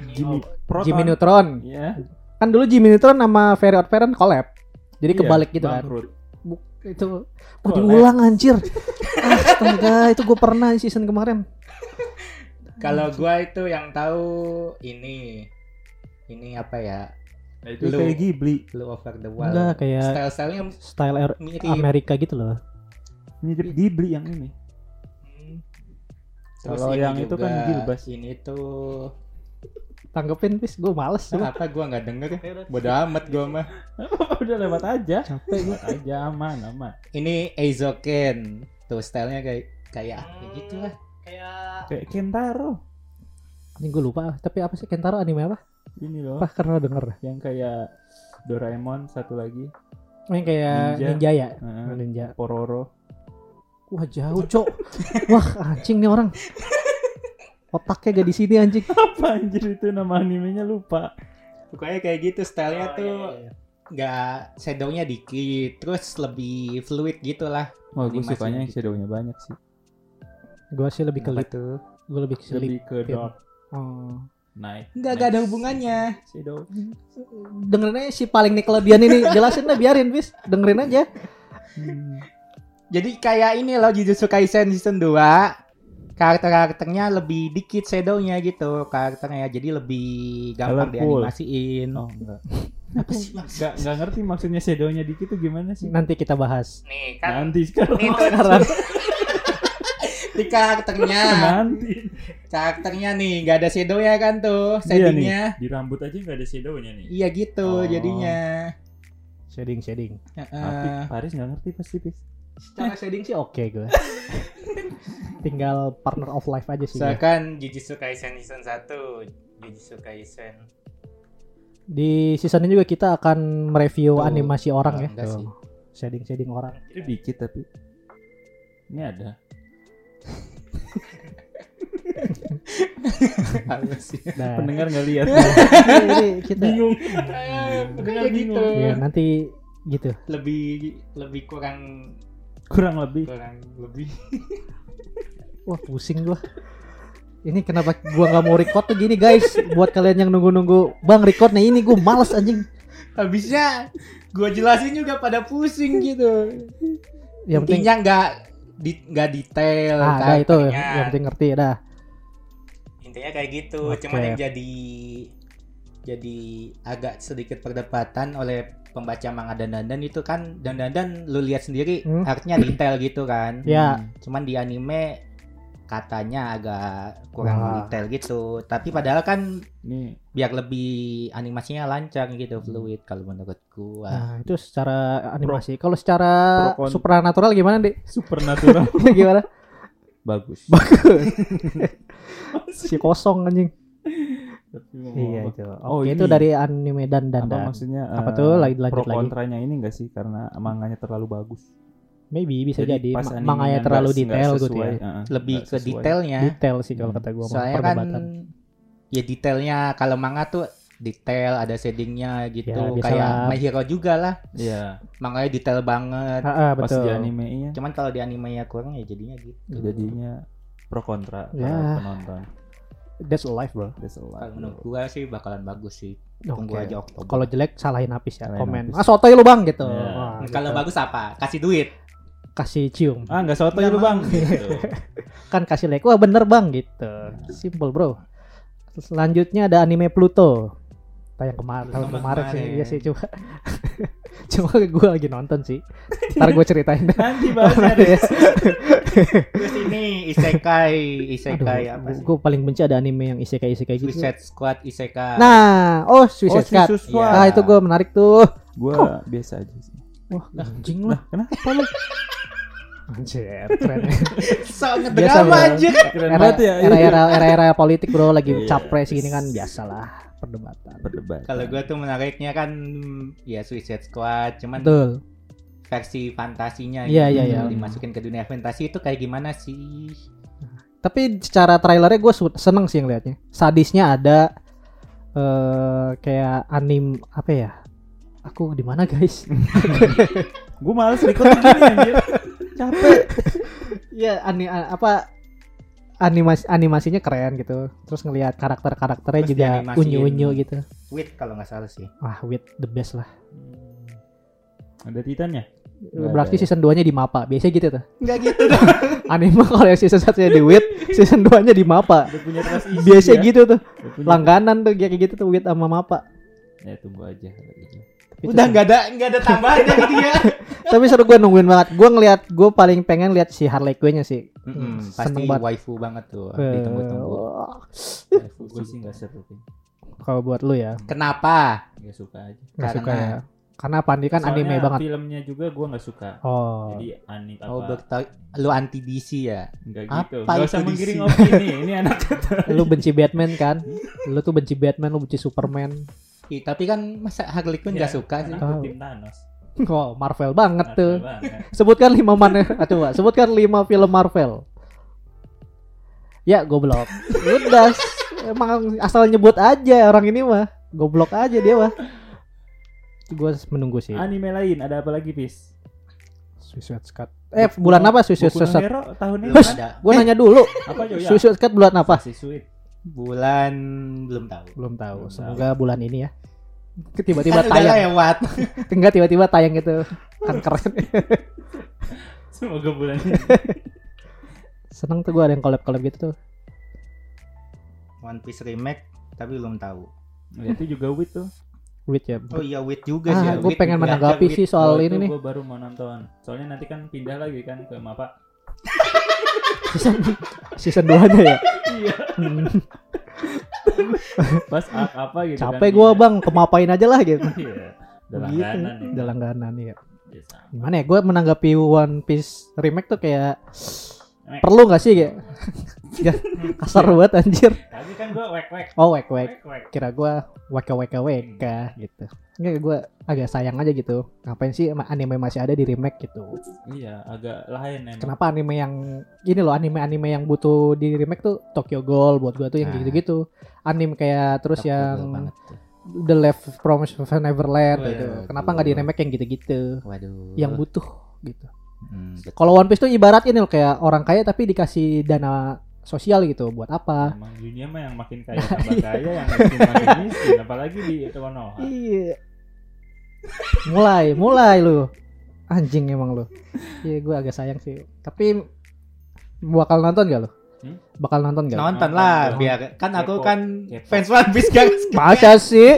Jimmy Proton Jimmy Neutron. ya Kan dulu Jimmy Neutron sama Very Odd Parents collab. Jadi Iya, kebalik gitu kan. bangkrut. Bu- itu Collab. diulang anjir. [laughs] Astaga, itu gue pernah di season kemarin. Kalau gua itu yang tahu ini ini apa ya? Nah, itu Lu- kayak Ghibli Blue over the wall. Enggak kayak Style-stylenya style er- mirip. Amerika gitu loh. mirip Ghibli yang ini Hmm. Kalau yang itu kan Gilbas. Ini tuh Tanggepin pis, gue males coba. apa gua nggak denger bodo amat gua mah [laughs] udah lewat aja Capek gue. aja aman aman ini Eizoken tuh stylenya kayak kayak kayak gitu lah Kayak kayak Kentaro ini gue lupa, tapi apa sih Kentaro anime apa? ini loh Apa karena denger? yang kayak Doraemon satu lagi Oh, yang kayak Ninja. ninja, ya? Heeh. Ninja. Pororo Wah jauh cok. Wah anjing nih orang. [laughs] Otaknya gak di sini anjing. [laughs] apa anjir itu nama animenya lupa pokoknya kayak gitu stylenya Oh, tuh iya, nggak shadownya dikit terus lebih fluid gitu lah Wah gue sukanya yang gitu. shadownya banyak sih Gue sih lebih ke tuh Gue lebih ke. Lebih ke Iya. dark Oh. night nggak nggak ada hubungannya Shadow Dengerin aja si paling Nickelodeon ini. Jelasin lah biarin bis. Dengerin aja. jadi kayak ini loh Jujutsu Kaisen season 2 karakter-karakternya lebih dikit shadownya gitu karakternya. Jadi lebih gampang Colorful. dianimasiin. Oh enggak. Apa sih enggak enggak ngerti maksudnya shadownya dikit tuh gimana sih? Nanti kita bahas. nih kan nanti sekarang. ini tuh Sekarang. [laughs] di karakternya. Nanti. Karakternya nih nggak ada shadownya kan tuh Iya nih, shadingnya di rambut aja nggak ada shadownya nih. Iya gitu Oh. jadinya. Shading shading. Heeh. tapi Paris nggak ngerti pasti pis Secara shading sih oke gue. [laughs] Tinggal partner of life aja sih. Misalkan Jujutsu Kaisen season 1 Jujutsu Kaisen Di season ini juga kita akan mereview Tuh. animasi orang Oh, ya. sih. Shading shading orang. itu dikit tapi ini ada ya. Nah, Pendengar nggak lihat. ini kita Bingung. Kayak gitu. ya nanti gitu. Lebih lebih kurang Kurang lebih. kurang lebih. [laughs] Wah pusing gua. Ini kenapa gua nggak mau record tuh gini guys? Buat kalian yang nunggu-nunggu, bang record nih ini gua males anjing. Habisnya gua jelasin juga pada pusing gitu. Yang Intinya nggak di nggak detail ah, dah itu yang penting ngerti dah. Intinya kayak gitu. Oke. Cuman yang jadi jadi agak sedikit perdebatan oleh pembaca manga dan dandan itu kan dan dandan lu lihat sendiri Hmm. artnya detail gitu kan. Ya, Cuman di anime katanya agak kurang Wah. detail gitu. Tapi padahal kan Ini biar lebih animasinya lancar gitu fluid kalau menurut gua. nah itu secara animasi. Kalau secara pro supranatural gimana deh? supernatural gimana? [laughs] bagus. [laughs] Si kosong anjing. Iya apa? itu. Oke Oh, itu dari anime dan dan apa maksudnya Apa eh, tuh? Lagi- lanjut pro lagi. kontranya ini enggak sih karena manganya terlalu bagus Maybe bisa jadi, pas Ma- animenya manganya terlalu detail gitu sesuai, ya. eh, lebih ke sesuai. detailnya. Detail sih kalau Hmm. kata gua Soalnya kan perdebatan. ya detailnya kalau manga tuh detail ada shadingnya gitu Ya, kayak My Hero juga lah Iya, manganya detail banget Ah, ah, pas betul. di animenya cuman kalau di animenya kurang ya jadinya gitu jadinya pro kontra Ya. penonton. That's life bro. That's a kalau menurut gua sih bakalan bagus sih tunggu Oke. aja Oktober Kalau jelek salahin Apis ya, Salahin komen. Apis. Ah sotoy lu bang gitu. Ya. Wah, kalau gitu. bagus apa kasih duit kasih cium. Ah, Nggak lu, mau. Bang. [laughs] Gitu. Kan kasih like. Wah bener bang gitu. Simple bro. Selanjutnya ada anime Pluto. Tayang kemarin, tahun kemarin sih. Iya sih coba. Cuma [laughs] gue lagi nonton sih. Ntar gue ceritain dah. Nanti Nanti [laughs] ya. terus ini isekai isekai apa sih Gue paling benci ada anime yang isekai isekai gitu. Suicide Squad isekai Nah, oh Suicide Squad. Suicide Squad. Ah itu gue menarik tuh. Gua biasa aja sih. Wah anjing lah. Kenapa? Anjir, keren [laughs] ya. sangat Biasa, drama bro. aja Keren era, banget ya. era era era era politik bro lagi Iya. capres gini kan biasalah perdebatan Berdebat. kalau gua tuh menariknya kan ya Suicide Squad cuman betul versi fantasinya Iya, gitu. iya, iya. dimasukin ke dunia fantasi itu kayak gimana sih tapi secara trailernya gue seneng sih ngeliatnya sadisnya ada eh kayak anim apa ya aku di mana guys [laughs] Gue males record gini anjir. [laughs] Capek. ya ani a- apa animasi animasinya keren gitu terus ngelihat karakter karakternya Terus juga dianimasiin. unyu unyu gitu Wit kalau nggak salah sih wah with the best lah Ada titannya? Nggak berarti ada ya. season 2 nya di mapa biasanya gitu tuh nggak gitu dong [laughs] anime kalau yang season 1 nya di wit season 2 nya di mapa Udah punya trust issue biasa ya. gitu tuh langganan tuh kayak gitu tuh wit sama mapa Ya tunggu aja. gitu. Udah nggak ada nggak ada tambahannya [laughs] gitu ya tapi seru gue nungguin banget gue ngeliat gue paling pengen lihat si Harley Quinn nya sih Mm-mm, Hmm, pasti seneng banget. waifu banget tuh Eh, ditunggu-tunggu. Gue sih nggak seru. Kalau buat lu ya kenapa Nggak suka aja. nggak suka Karena- ya karena Pandi kan Soalnya anime banget Filmnya juga gue nggak suka. oh Jadi anime apa? oh berta- lu anti DC ya Enggak Apa gitu. Gak usah menggiring opini. Ini anak [laughs] lu benci Batman kan lu tuh benci Batman lu benci Superman Ih, tapi kan masa Harley Quinn nggak Ya, suka sih Oh. Aku tim Thanos. oh Marvel banget tuh Marvel banget. sebutkan lima mana [laughs] ah, coba sebutkan lima film Marvel ya goblok udah emang asal nyebut aja orang ini mah goblok aja dia mah gue menunggu sih Anime lain ada apa lagi, Pis? Suicide Squad eh bulan apa Suicide Squad Hero tahun ini kan? ada gue nanya dulu Apa Jo ya? Suicide Squad bulan apa sweet. Bulan belum tahu. Belum tahu. Belum semoga bulan ini ya. Tiba-tiba [laughs] Kan tayang. lewat. [laughs] Enggak tiba-tiba tayang itu. Kan keren [laughs] Semoga bulan ini. seneng tuh gue ada yang collab collab gitu tuh. One Piece remake tapi belum tahu. Ya, itu juga Wit tuh. Wait ya? Oh iya Wit juga Ah, sih ya. Wit pengen menanggapi Wit. sih soal ini nih. Gue baru mau nonton. Soalnya nanti kan pindah lagi kan ke Mapa. Season season 2 nya ya Iya. [laughs] Pas apa gitu kan. capek gue Iya. bang kemapain aja lah gitu Iya. Udah gitu langganan ya. udah langganan ya Biasa. gimana ya gue menanggapi One Piece remake tuh kayak perlu nggak sih kayak Ya, kasar banget anjir. Tadi kan gua wek wek. Oh, wek wek. Wek wek. Kira gua weka weka weka gitu. Enggak gua agak sayang aja gitu. Ngapain sih anime masih ada di remake gitu. Iya, agak lain emang. Kenapa anime yang ini loh anime-anime yang butuh di remake tuh Tokyo Ghoul buat gua tuh yang Nah. gitu-gitu. Anime kayak terus Tokyo yang. The Left from Neverland Waduh. gitu. Kenapa nggak di remake yang gitu-gitu? Waduh. Yang butuh gitu. Hmm. Kalau One Piece tuh ibarat ini loh kayak orang kaya tapi dikasih dana sosial gitu. Buat apa? Emang dunia mah yang makin kaya tambah kaya, yang makin [laughs] miskin. Apalagi di Konoha. Iya. mulai, mulai lu. Anjing emang lu. Iya, gue agak sayang sih. Tapi bakal nonton gak lu? Hmm? Bakal nonton gak? Nonton Nonton lah dong. biar kan aku Kepo. kan Kepo. fans One Piece guys. Masa [laughs] sih?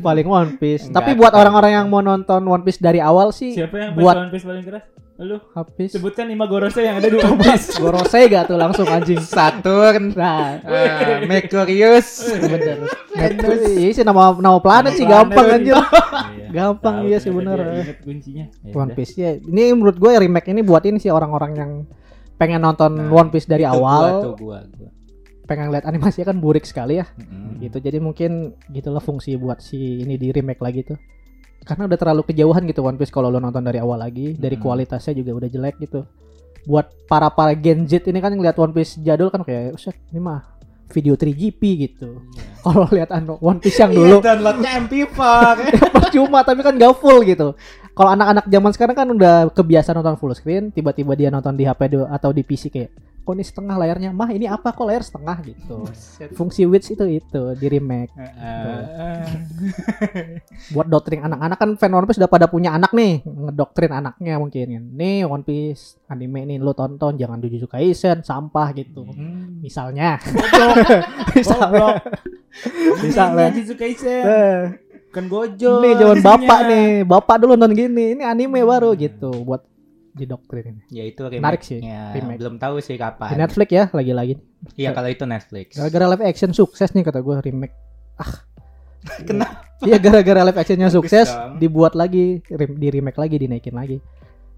paling One Piece. Enggak, Tapi buat orang-orang yang mau nonton One Piece dari awal sih Siapa yang buat buat One Piece paling keras? Lu habis. sebutkan lima gorose yang ada di One Piece. Gorosei gak tuh langsung anjing. Saturn, Nah, uh, Mercurius. bener. Iya sih nama nama planet sih gampang anjir. Iya. Gampang, iya sih, bener. Ingat kuncinya. Ya One. Piece ya. Ini menurut gue remake ini buat ini sih orang-orang yang pengen nonton Nah, One Piece dari Itu gua awal, tuh gua, gua. pengen lihat animasinya kan burik sekali ya. Gitu. Jadi mungkin gitulah fungsi buat si ini di remake lagi tuh. Karena udah terlalu kejauhan gitu One Piece kalau lo nonton dari awal lagi, dari Mm-mm. kualitasnya juga udah jelek gitu. Buat para para Gen Z ini kan ngeliat One Piece jadul kan kayak, "Set, ini mah video 3GP gitu." Iya. [laughs] Kalau lihat anu One Piece yang Iya, dulu downloadnya MP4. [laughs] percuma tapi kan gak full gitu. Kalau anak-anak zaman sekarang kan udah kebiasaan nonton full screen, tiba-tiba dia nonton di HP atau di PC kayak, kok ini setengah layarnya, mah ini apa kok layar setengah gitu. Fungsi width itu itu di remake. Heeh. Buat doktrin anak-anak kan fan One Piece udah pada punya anak nih, ngedoktrin anaknya mungkin. Nih One Piece anime nih lu tonton, jangan Jujutsu Kaisen, sampah gitu. Hmm. Misalnya, [laughs] misalnya, misalnya. Jujutsu Kaisen. Eh. Kan Gojo. Nih isinya. bapak nih, bapak dulu nonton gini, ini anime baru gitu buat didoktrin ini. Ya itu Menarik sih, remake. Belum tahu sih Di kapan. Netflix ya lagi-lagi. Iya kalau itu Netflix. Gara-gara live action sukses nih kata gue remake. Ah. [laughs] Kenapa? Iya gara-gara live actionnya sukses dong. dibuat lagi, di remake lagi, dinaikin lagi.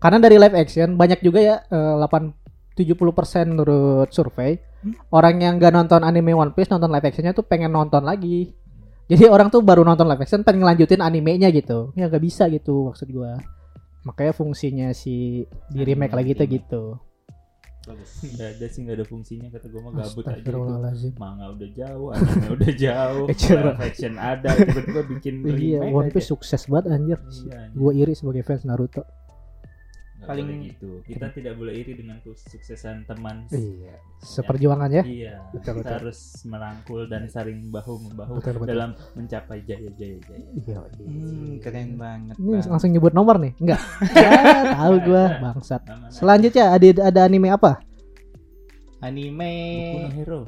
Karena dari live action banyak juga ya eh, 8 70% menurut survei Hmm? orang yang gak nonton anime One Piece nonton live actionnya tuh pengen nonton lagi. Jadi orang tuh baru nonton live action pengen ngelanjutin animenya gitu. Ya gak bisa gitu maksud gua. Makanya fungsinya si di remake lagi tuh gitu. Gak ada sih gak ada fungsinya kata gue mah gabut aja itu. Manga udah jauh, anime udah [laughs] jauh, live action ada, tiba-tiba bikin Iya, remake One aja. Piece sukses banget anjir. Iya, anjir. Gue iri sebagai fans Naruto. Nggak Paling- boleh gitu. Kita tidak boleh iri dengan kesuksesan teman. Iya. Seperjuangan ya. Iya, Betul, kita betul. harus merangkul dan saling bahu membahu Betul, betul. dalam mencapai jaya jaya jaya. Iya. Hmm, keren banget. Ini Bang. langsung nyebut nomor nih? Enggak. [laughs] ya, tahu gua bangsat. Selanjutnya ada ada anime apa? Anime. Boku no Hero.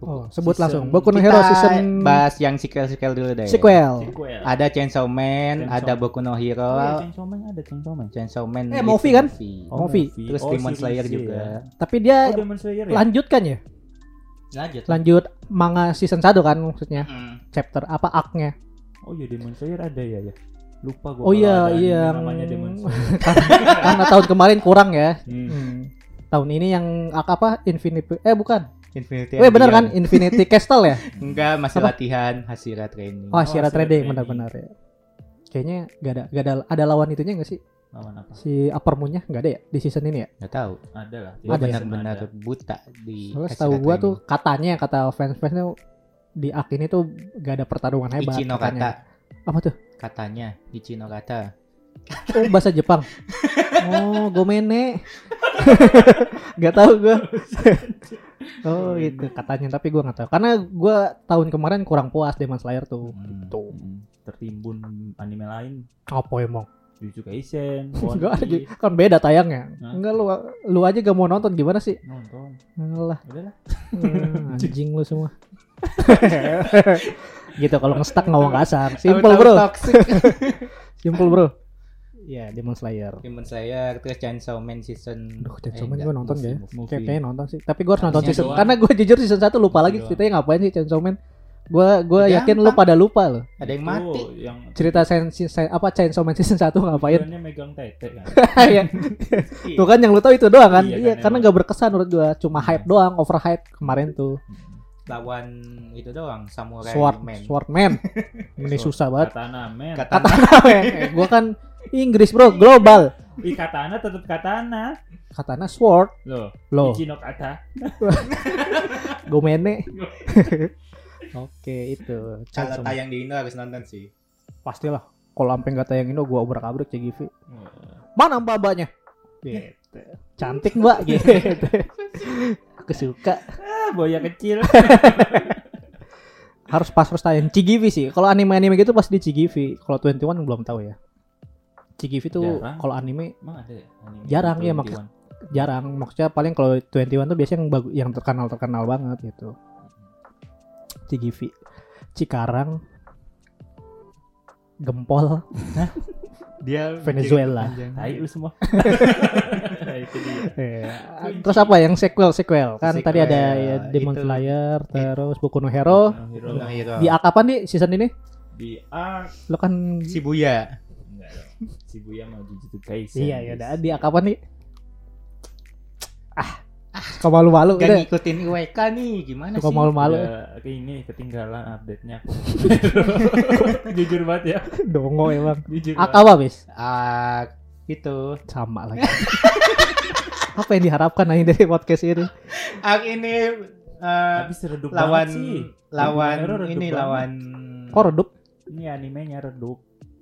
Oh, sebut Season- langsung. Boku no Kita Hero season bahas yang sequel-sequel dulu deh. sequel. Sequel. Ada Chainsaw Man, Chainsaw. ada Boku no Hero, Oh, iya, Chainsaw Man ada Chainsaw Man. Chainsaw Man. Eh, itu movie kan? Oh, Movie. Terus Oh, Demon Slayer series, juga. ya. Tapi dia Oh, Demon Slayer ya? lanjutkan ya? Lanjut. Lanjut manga season 1 kan maksudnya. Mm. Chapter apa arc-nya? Oh iya Demon Slayer ada ya ya. Lupa gua Oh iya, iya. namanya Demon [laughs] Slayer. Karena tahun kemarin kurang ya. Hmm. Hmm. Tahun ini yang apa? Infinity eh bukan. Infinity Weh and bener kan Beyond. Infinity Castle ya? [laughs] Enggak, masih Apa? latihan Hashira training. Oh, Shira Trading Trading. benar-benar ya. Kayaknya gak ada gak ada ada lawan itunya gak sih? Lawan apa? Si Upper Moon-nya gak ada ya di season ini ya? Enggak tahu. Ada lah. Ada ya? benar-benar buta di Soalnya Hashira setahu gua training. tuh katanya kata fans-fansnya di arc ini tuh gak ada pertarungan hebat Ichino katanya. kata Apa tuh? katanya Ichino kata. Oh bahasa Jepang. [laughs] Oh Gomene. [laughs] gak tahu gua. Oh itu katanya tapi gua nggak tahu karena gua tahun kemarin kurang puas Demon Slayer tuh. Hmm. Gitu. Hmm. Tertimbun anime lain. Apa emang? Jujutsu Kaisen, [laughs] Enggak kan beda tayangnya. Hah? Enggak lu lu aja gak mau nonton gimana sih? Nonton. Alah. Udahlah. Hmm, [laughs] anjing lu semua. [laughs] gitu kalau ngestak ngomong kasar. Simple bro. Simple bro. Iya Demon Slayer. Demon Slayer terus Chainsaw Man season. Aduh, Chainsaw eh, Man enggak, gue nonton movie, ya. movie. Movie. Kayak kayaknya nonton sih. Tapi gue harus nonton season. doang. Karena gue jujur season 1 lupa lagi Doang. ceritanya ngapain sih Chainsaw Man. Gua gua Gampang. yakin lu pada lupa loh. Ada yang mati. yang Cerita sen, sen- apa Chainsaw Man season 1 ngapain? tujuannya megang tete kan. [laughs] Iya. Tuh kan yang lu tahu itu doang kan? Iya Iya, kan, karena nggak berkesan menurut gua, cuma hype doang, over hype kemarin tuh. Lawan itu doang samurai Sword man. Swordman. [laughs] Ini susah banget. Katana men. Katana. eh, gua kan [laughs] Inggris, Bro, global. Ih katana tetap katana. Katana sword, Loh. loh, Ichino kata. [laughs] gomene. [laughs] Oke, itu. Kalau tayang di Indo harus nonton sih. Pastilah. Kalau sampai nggak tayang ini gua obrak-abrik CGV. Mana mbak-mbaknya? Gitu. Cantik mbak [laughs] gitu. Aku suka. Ah, boya kecil. Harus pas first tayang CGV sih. Kalau anime-anime gitu pas di CGV. Kalau 21 belum tahu ya. CGV tuh kalau anime Emang ada ya anime Jarang, iya, 21? maksud- jarang. Maksudnya paling kalau 21 tuh biasanya yang bagu- yang terkenal-terkenal banget gitu. CGV. Cikarang. Gempol. [laughs] Dia Venezuela. Tai lu semua. [laughs] itu dia. Eh, Terus apa yang sequel sequel kan Sequel, tadi ada ya, Demon itu. Slayer terus Boku no Hero No Hero. Boku no Hero. di arc apa nih season ini Di A lo kan Shibuya. Dong. Shibuya mau Jujutsu Kaisen. iya ya udah di arc apa nih ah kau malu-malu Gak udah ngikutin IWK nih, gimana suka sih? malu-malu Udah, kayak ini ketinggalan update-nya aku. [laughs] [laughs] Jujur banget ya. dongo emang Jujur. banget. apa bis Ah, itu. sama lagi [laughs] apa yang diharapkan nih dari podcast ini Ah, ini eh, Tapi seredup lawan lawan ini banget. lawan kok redup Ini animenya redup.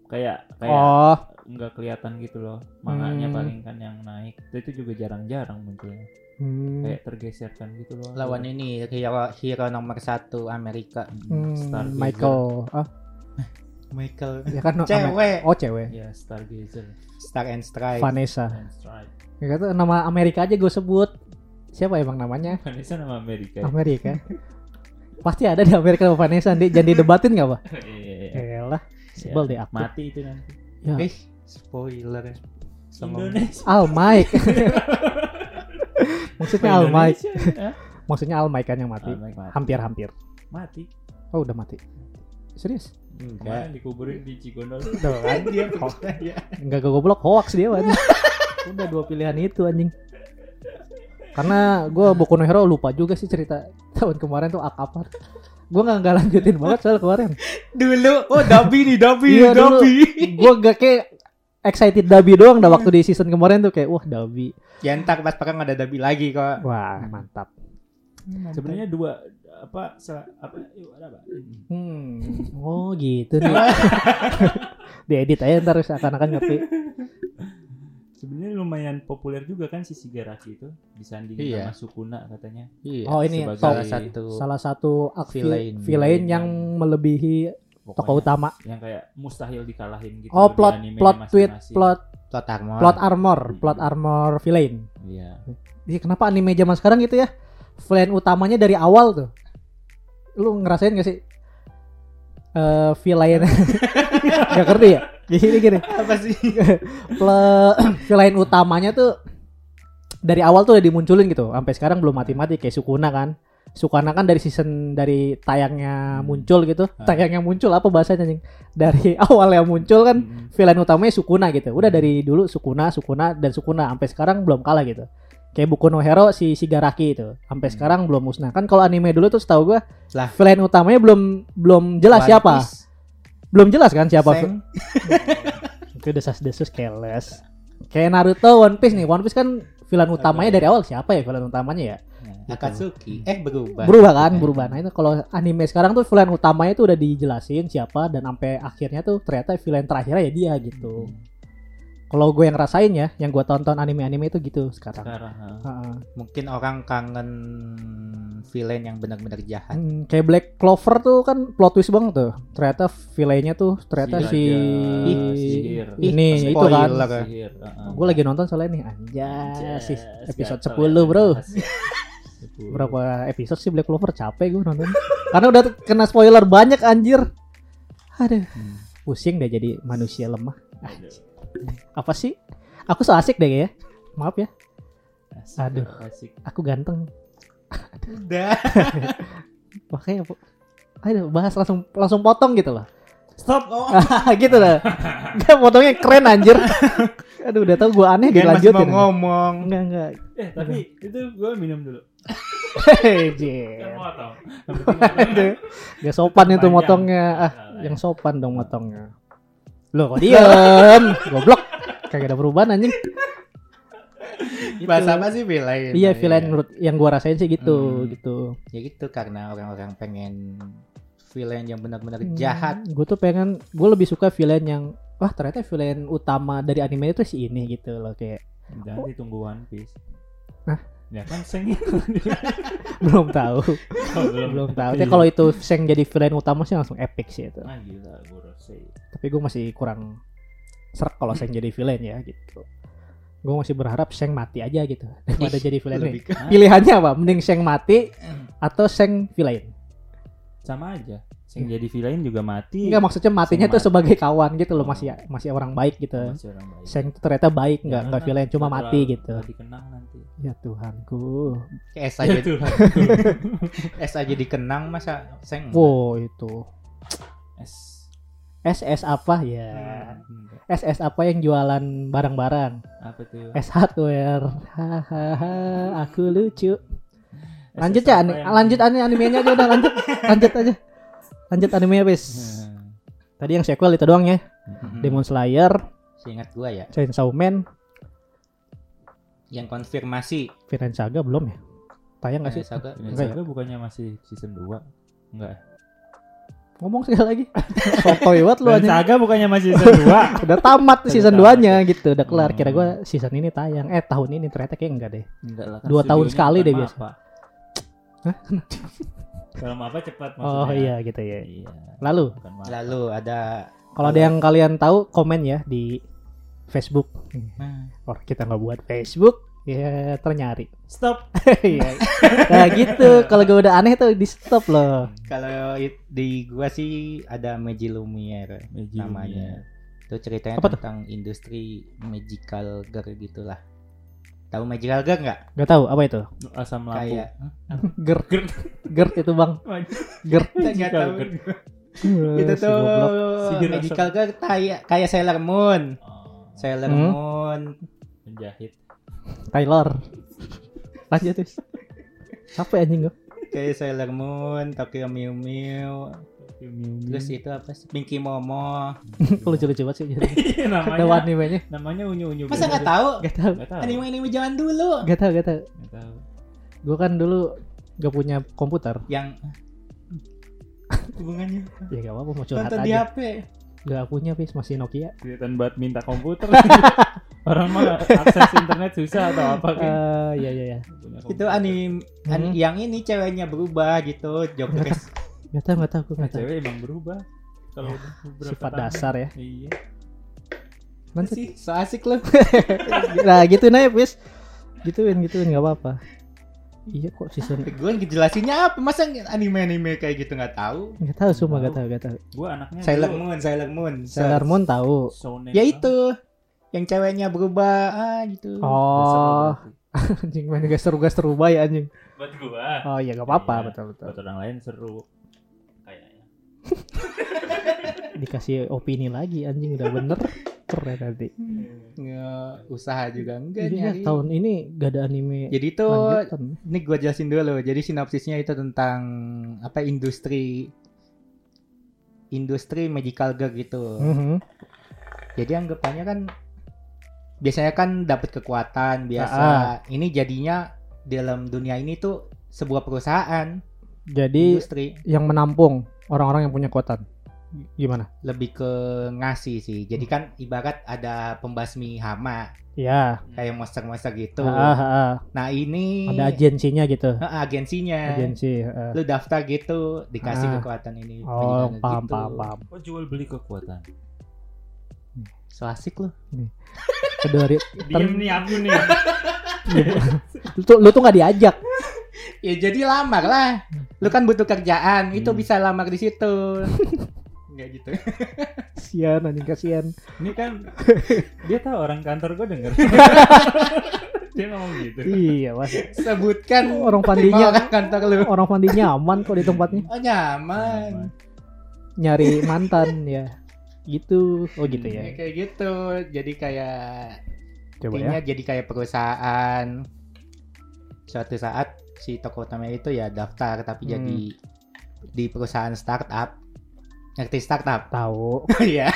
Kayak kayak oh nggak kelihatan gitu loh. Manganya Hmm. paling kan yang naik. Itu juga jarang-jarang munculnya. hmm, Kayak tergeserkan gitu loh. lawan ini hero hero nomor satu Amerika hmm, Stargazer. Michael ah [laughs] Michael ya kan no, cewek oh cewek Ya Stargazer. Star and Strike Vanessa And Strike. ya kata nama Amerika aja gue sebut siapa emang namanya Vanessa nama Amerika. ya? Amerika. Pasti ada di Amerika sama Vanessa nih. Jangan didebatin nggak pak? [laughs] Sebel deh aku. Mati itu nanti. Ya. eh spoiler Sama- Indonesia. Al Mike. [laughs] Maksudnya Al Mike. Hah? Maksudnya Al Mike kan yang mati. Mike mati. Hampir-hampir. Mati. Oh udah mati. Serius? Kemarin enggak dikuburin di Cigondol. Tuh [laughs] kan? dia percaya Enggak gue goblok hoax dia anjing. [laughs] Udah dua pilihan itu anjing. Karena gue Boku no Hero lupa juga sih cerita tahun kemarin tuh apa. Gue nggak nggak lanjutin [laughs] banget soal kemarin. dulu oh Dabi nih Dabi Iya. Dabi Gue gak kayak excited Dabi doang dah waktu di season kemarin tuh kayak wah Dabi. ya ntar pas perang ada Dabi lagi kok Wah mantap. Sebenarnya dua apa se- apa apa? Hmm, oh gitu nih. [laughs] Diedit aja ntar seakan-akan ngerti. Sebenarnya lumayan populer juga kan si Shigaraki itu disandingin Iya. sama Sukuna katanya. iya Oh ini sebagai salah satu salah satu Villain. villain yang melebihi tokoh utama. yang kayak mustahil dikalahin gitu. Oh plot plot tweet plot plot armor plot armor plot armor villain. Iya. Jadi kenapa anime zaman sekarang gitu ya? Villain utamanya dari awal tuh. Lu ngerasain gak sih? Eh villain [laughs] Gak ngerti ya? Jadi gini. apa sih? [laughs] Villain [clears throat] utamanya tuh dari awal tuh udah dimunculin gitu. Sampai sekarang belum mati-mati. Kayak Sukuna kan. Sukuna kan dari season dari tayangnya muncul gitu. Ah. tayangnya muncul apa bahasanya anjing? Dari [laughs] awal yang muncul kan Mm. villain utamanya Sukuna gitu. Udah dari dulu Sukuna Sukuna dan Sukuna. Sampai sekarang belum kalah gitu. Kayak Boku no Hero si Shigaraki itu. Sampai Hmm. sekarang belum musnah. Kan kalau anime dulu tuh setahu gua Lah. villain utamanya belum belum jelas One siapa. Piece, belum jelas kan siapa Seng. [laughs] itu desas-desus keles. Kayak Naruto One Piece nih. One Piece kan villain utamanya dari awal siapa ya villain utamanya ya? Akatsuki eh berubah Berubah kan, berubah. Nah itu kalau anime sekarang tuh villain utamanya tuh udah dijelasin siapa dan sampai akhirnya tuh ternyata villain terakhirnya ya dia gitu. Kalau gue yang rasain ya, yang gue tonton anime-anime itu gitu sekarang. Sekarang. ha. Heeh. mungkin orang kangen villain yang benar-benar jahat Hmm, kayak Black Clover tuh kan plot twist banget tuh. Ternyata villainnya tuh ternyata Si si, Sihir. ini Ih, itu kan. spoiler. Sihir, ha-ha. Gue lagi nonton soalnya nih anjay sih episode gatel 10 ya, bro. bahas. 10. [laughs] berapa episode sih Black Clover capek gue nonton karena udah kena spoiler banyak anjir aduh Hmm. pusing deh jadi manusia lemah apa sih aku so asik deh ya maaf ya Asik, Aduh. asik. aku ganteng udah [laughs] makanya aku ayo bahas langsung langsung potong gitu loh. Stop. Oh. [laughs] gitu lah. Enggak potongnya keren anjir. Aduh udah tau gue aneh Gen masih mau dilanjutin. ngomong. Enggak enggak. Eh, tapi itu gue minum dulu. [laughs] Hehehe. Gak sopan itu motongnya. Ah, yang ya. sopan dong motongnya. Loh kok diem? [laughs] Goblok. Kagak ada perubahan anjing. Gitu. Bahas apa sih villain? Iya, Nah, villain menurut yang gua rasain sih gitu, Hmm. gitu. Ya gitu karena orang-orang pengen villain yang benar-benar jahat. Gue tuh pengen, gue lebih suka villain yang wah ternyata villain utama dari anime itu si ini gitu loh kayak Jangan ditunggu One Piece. Hah? Ya kan Seng [laughs] belum tahu, Oh, belum tahu. Tapi kalau itu Seng jadi villain utama sih langsung epic sih itu. Ah gila, gue rasa. Tapi gue masih kurang serak kalau Seng jadi villain ya gitu. Gue masih berharap Seng mati aja gitu daripada jadi villain. Pilihannya apa? Mending Seng mati atau Seng villain? Sama aja. Seng jadi villain juga mati. Enggak maksudnya matinya tuh mati. sebagai kawan gitu loh Oh. masih masih orang baik gitu. Masih orang baik. Seng tuh ternyata baik nggak nggak villain cuma mati gitu. dikenang nanti. Ya Tuhanku. kayak S Ya aja, Tuhan. [laughs] S aja dikenang masa seng. Wow itu. S. SS apa ya? Enggak. SS apa yang jualan barang-barang? Apa tuh? S hardware. Hahaha, aku lucu. Lanjut ya, lanjut anime animenya aja udah lanjut. [laughs] lanjut aja. Lanjut animenya bis. Hmm. Tadi yang sequel itu doang ya. Mhm. Demon Slayer, Seingat gua ya, Chainsaw Man, yang konfirmasi Vinland Saga belum ya? Tayang gak sih? Saga. Vinland ya? Saga bukannya masih season 2? Enggak. Ngomong sekali lagi. [laughs] Sotoy banget lu aja. Saga bukannya masih season 2? [laughs] Udah tamat season tamat 2-nya gitu, udah kelar. Kira Hmm. gua season ini tayang. Eh tahun ini ternyata kayak enggak deh. Enggak lah. Dua tahun studionya sekali deh biasa. Kalau apa cepat maksudnya. Oh iya gitu ya. Iya. Lalu lalu ada kalau ada yang kalian tahu komen ya di Facebook. nah, Orang kita nggak buat Facebook, ya ternyari. Stop. [laughs] Iya. nah gitu, kalau gue udah aneh tuh di stop loh. kalau di gua sih ada Meiji Lumiere namanya. Itu ceritanya Apa tuh? tentang industri magical girl gitulah. Tahu magical girl nggak? Gak tahu apa itu? Asam lambung. Kayak Gert, Gert. gert itu bang. Gert. nggak tahu. Gert. Itu tuh magical girl kayak kayak Sailor Moon. Oh, Sailor Hmm. Moon. penjahit. Taylor. Lanjut terus. Apa ya, anjing gue? Kayak Sailor Moon, Tokyo Mew Mew. Terus itu apa sih? Pinky Momo. [laughs] Lucu-lucu banget sih jadi. Iya, Ada namanya animenya. namanya unyu-unyu. Masa nggak tahu? Gak tahu. Tahu. Anime-anime zaman dulu. Gak tahu, gak tahu. Nggak tahu. Gue kan dulu gak punya komputer. Yang hubungannya Ya gak apa-apa mau curhat nonton di aja. HP. Gak punya bis masih Nokia. Kelihatan banget minta komputer. [laughs] Orang mah akses internet susah atau apa kan? Eh, iya iya iya. Itu komputer. anime an- Hmm. yang ini ceweknya berubah gitu, job desk. [laughs] Gak tahu gak tahu gue gak tahu. cewek emang berubah. Kalau beberapa Sifat tahun. dasar ya. Iya. Lanjut. sih, so asik lu. [laughs] nah gitu aja bis. Gituin gituin gak apa-apa. Iya kok season Gue ngejelasinnya apa? Masa anime-anime kayak gitu nggak tahu? Gak tahu sumpah Tahu. gak tahu gak tahu. Gua anaknya Sailor dulu Moon, Sailor Moon. Sailor Moon tahu. shonen Ya itu. Yang ceweknya berubah ah gitu. Nggak Oh, [laughs] anjing main gak seru gak seru bayi anjing. Buat gua. Oh iya gak apa-apa Iya. betul betul. Buat orang lain seru. [laughs] Dikasih opini lagi anjing udah bener keren nanti. Nge- usaha juga enggak Iya nyari. tahun ini gak ada anime Jadi tuh lanjutan. ini gue jelasin dulu. Jadi sinopsisnya itu tentang apa industri industri magical girl gitu. Mhm. Jadi anggapannya kan biasanya kan dapat kekuatan biasa. Ah, Ini jadinya dalam dunia ini tuh sebuah perusahaan Jadi industri yang menampung orang-orang yang punya kekuatan. Gimana? lebih ke ngasih sih. Jadi kan ibarat ada pembasmi hama Ya, kayak monster-monster gitu. ah, ah, ah. Nah ini ada agensinya gitu. Agensinya. Agensi. ah. Lu daftar gitu dikasih Ah. kekuatan ini. Oh, paham, gitu. paham, paham. Oh jual beli kekuatan. So asik lu. Kedua Diem nih aku nih. lu tuh, lu tuh gak diajak. Ya jadi lamar lah. Lu kan butuh kerjaan, itu Hmm. bisa lamar di situ. [laughs] Enggak gitu. Kasian anjing kasian. Ini kan dia tahu orang kantor gue denger. [laughs] Dia ngomong gitu. Iya, mas. Sebutkan Orang pandinya orang kantor lu. orang Fandi nyaman kok di tempatnya. Oh nyaman. Nyari mantan ya. Gitu. Oh gitu Ya, ya. kayak gitu. Jadi kayak Coba ya. jadi kayak perusahaan. Suatu saat si toko utama itu ya daftar tapi Hmm. jadi di perusahaan startup. Ngerti startup? Tahu [laughs] Iya.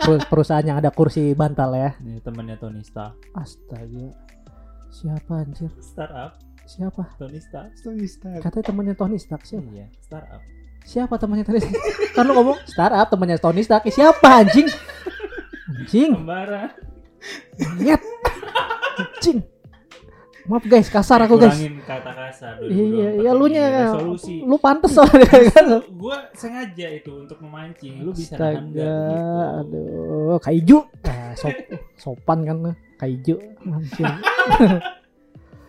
Perus- perusahaan yang ada kursi bantal ya. Ini temannya Tony Stark. Astaga. Siapa anjir? Startup Siapa? Tony Stark. Katanya temannya Tony Stark siapa? Iya, startup. Siapa temannya Tony Stark? kan lu ngomong startup temannya Tony Stark. Eh, Siapa anjing? Anjing. Kembaran. Nyet. Anjing. Maaf guys, kasar aku guys. Kurangin kata kasar. Iya, iya lu nya resolusi. lu pantes soalnya kan. Gua sengaja itu untuk memancing. Lu bisa Astaga, begitu? aduh, kaiju. Nah, sop, sopan kan lu, kaiju. [laughs]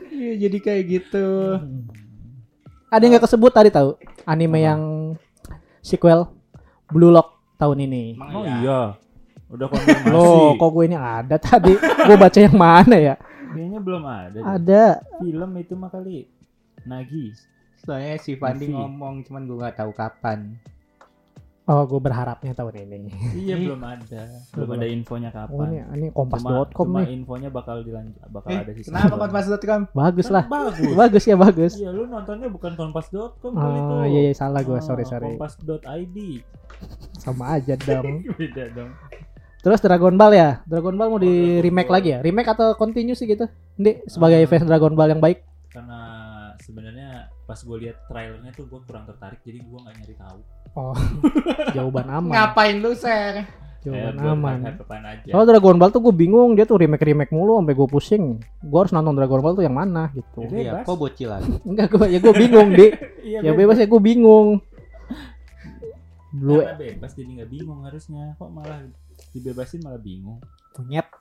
Iya jadi kayak gitu. Ada yang gak kesebut tadi tahu? Anime Apa? yang sequel Blue Lock tahun ini. Oh iya. iya. Udah [laughs] konfirmasi. Loh, kok gue ini ada tadi? gue baca yang mana ya? Kayaknya belum ada. Ada. Film itu mah kali. Nagi. Soalnya si Fandi ngomong cuman gue gak tahu kapan. Oh, gue berharapnya tahun ini. Iya belum ada. Belum ada infonya Oh, ini, kapan. ini Cuma, kompas.com cuma nih. infonya bakal dilanjut bakal Eh, ada season kenapa kompas.com? Bagus Kan lah. Bagus. Bagus ya, bagus. Iya, lu nontonnya bukan kompas.com kali itu. Oh, iya, iya salah gue, Oh, sorry, sorry. Kompas.id. Sama aja dong. [laughs] Beda dong. Terus Dragon Ball ya? Dragon Ball mau di remake lagi ya? Remake atau continue sih gitu? Ndi sebagai fans Dragon Ball yang baik. Karena sebenarnya pas gue lihat trailernya tuh gue kurang tertarik jadi gue nggak nyari tahu. Oh, [laughs] jawaban aman. Ngapain lu share? Jawaban buat aman. aja. Kalau Dragon Ball tuh gue bingung dia tuh remake remake mulu sampai gue pusing. Gue harus nonton Dragon Ball tuh yang mana gitu. Ya, Iya, kok bocil lagi? [laughs] Enggak gue ya gue bingung di. [laughs] Iya, ya bebas ya gue bingung. Blue Karena bebas jadi nggak bingung harusnya. Kok malah dibebasin malah bingung. Nyet. [laughs]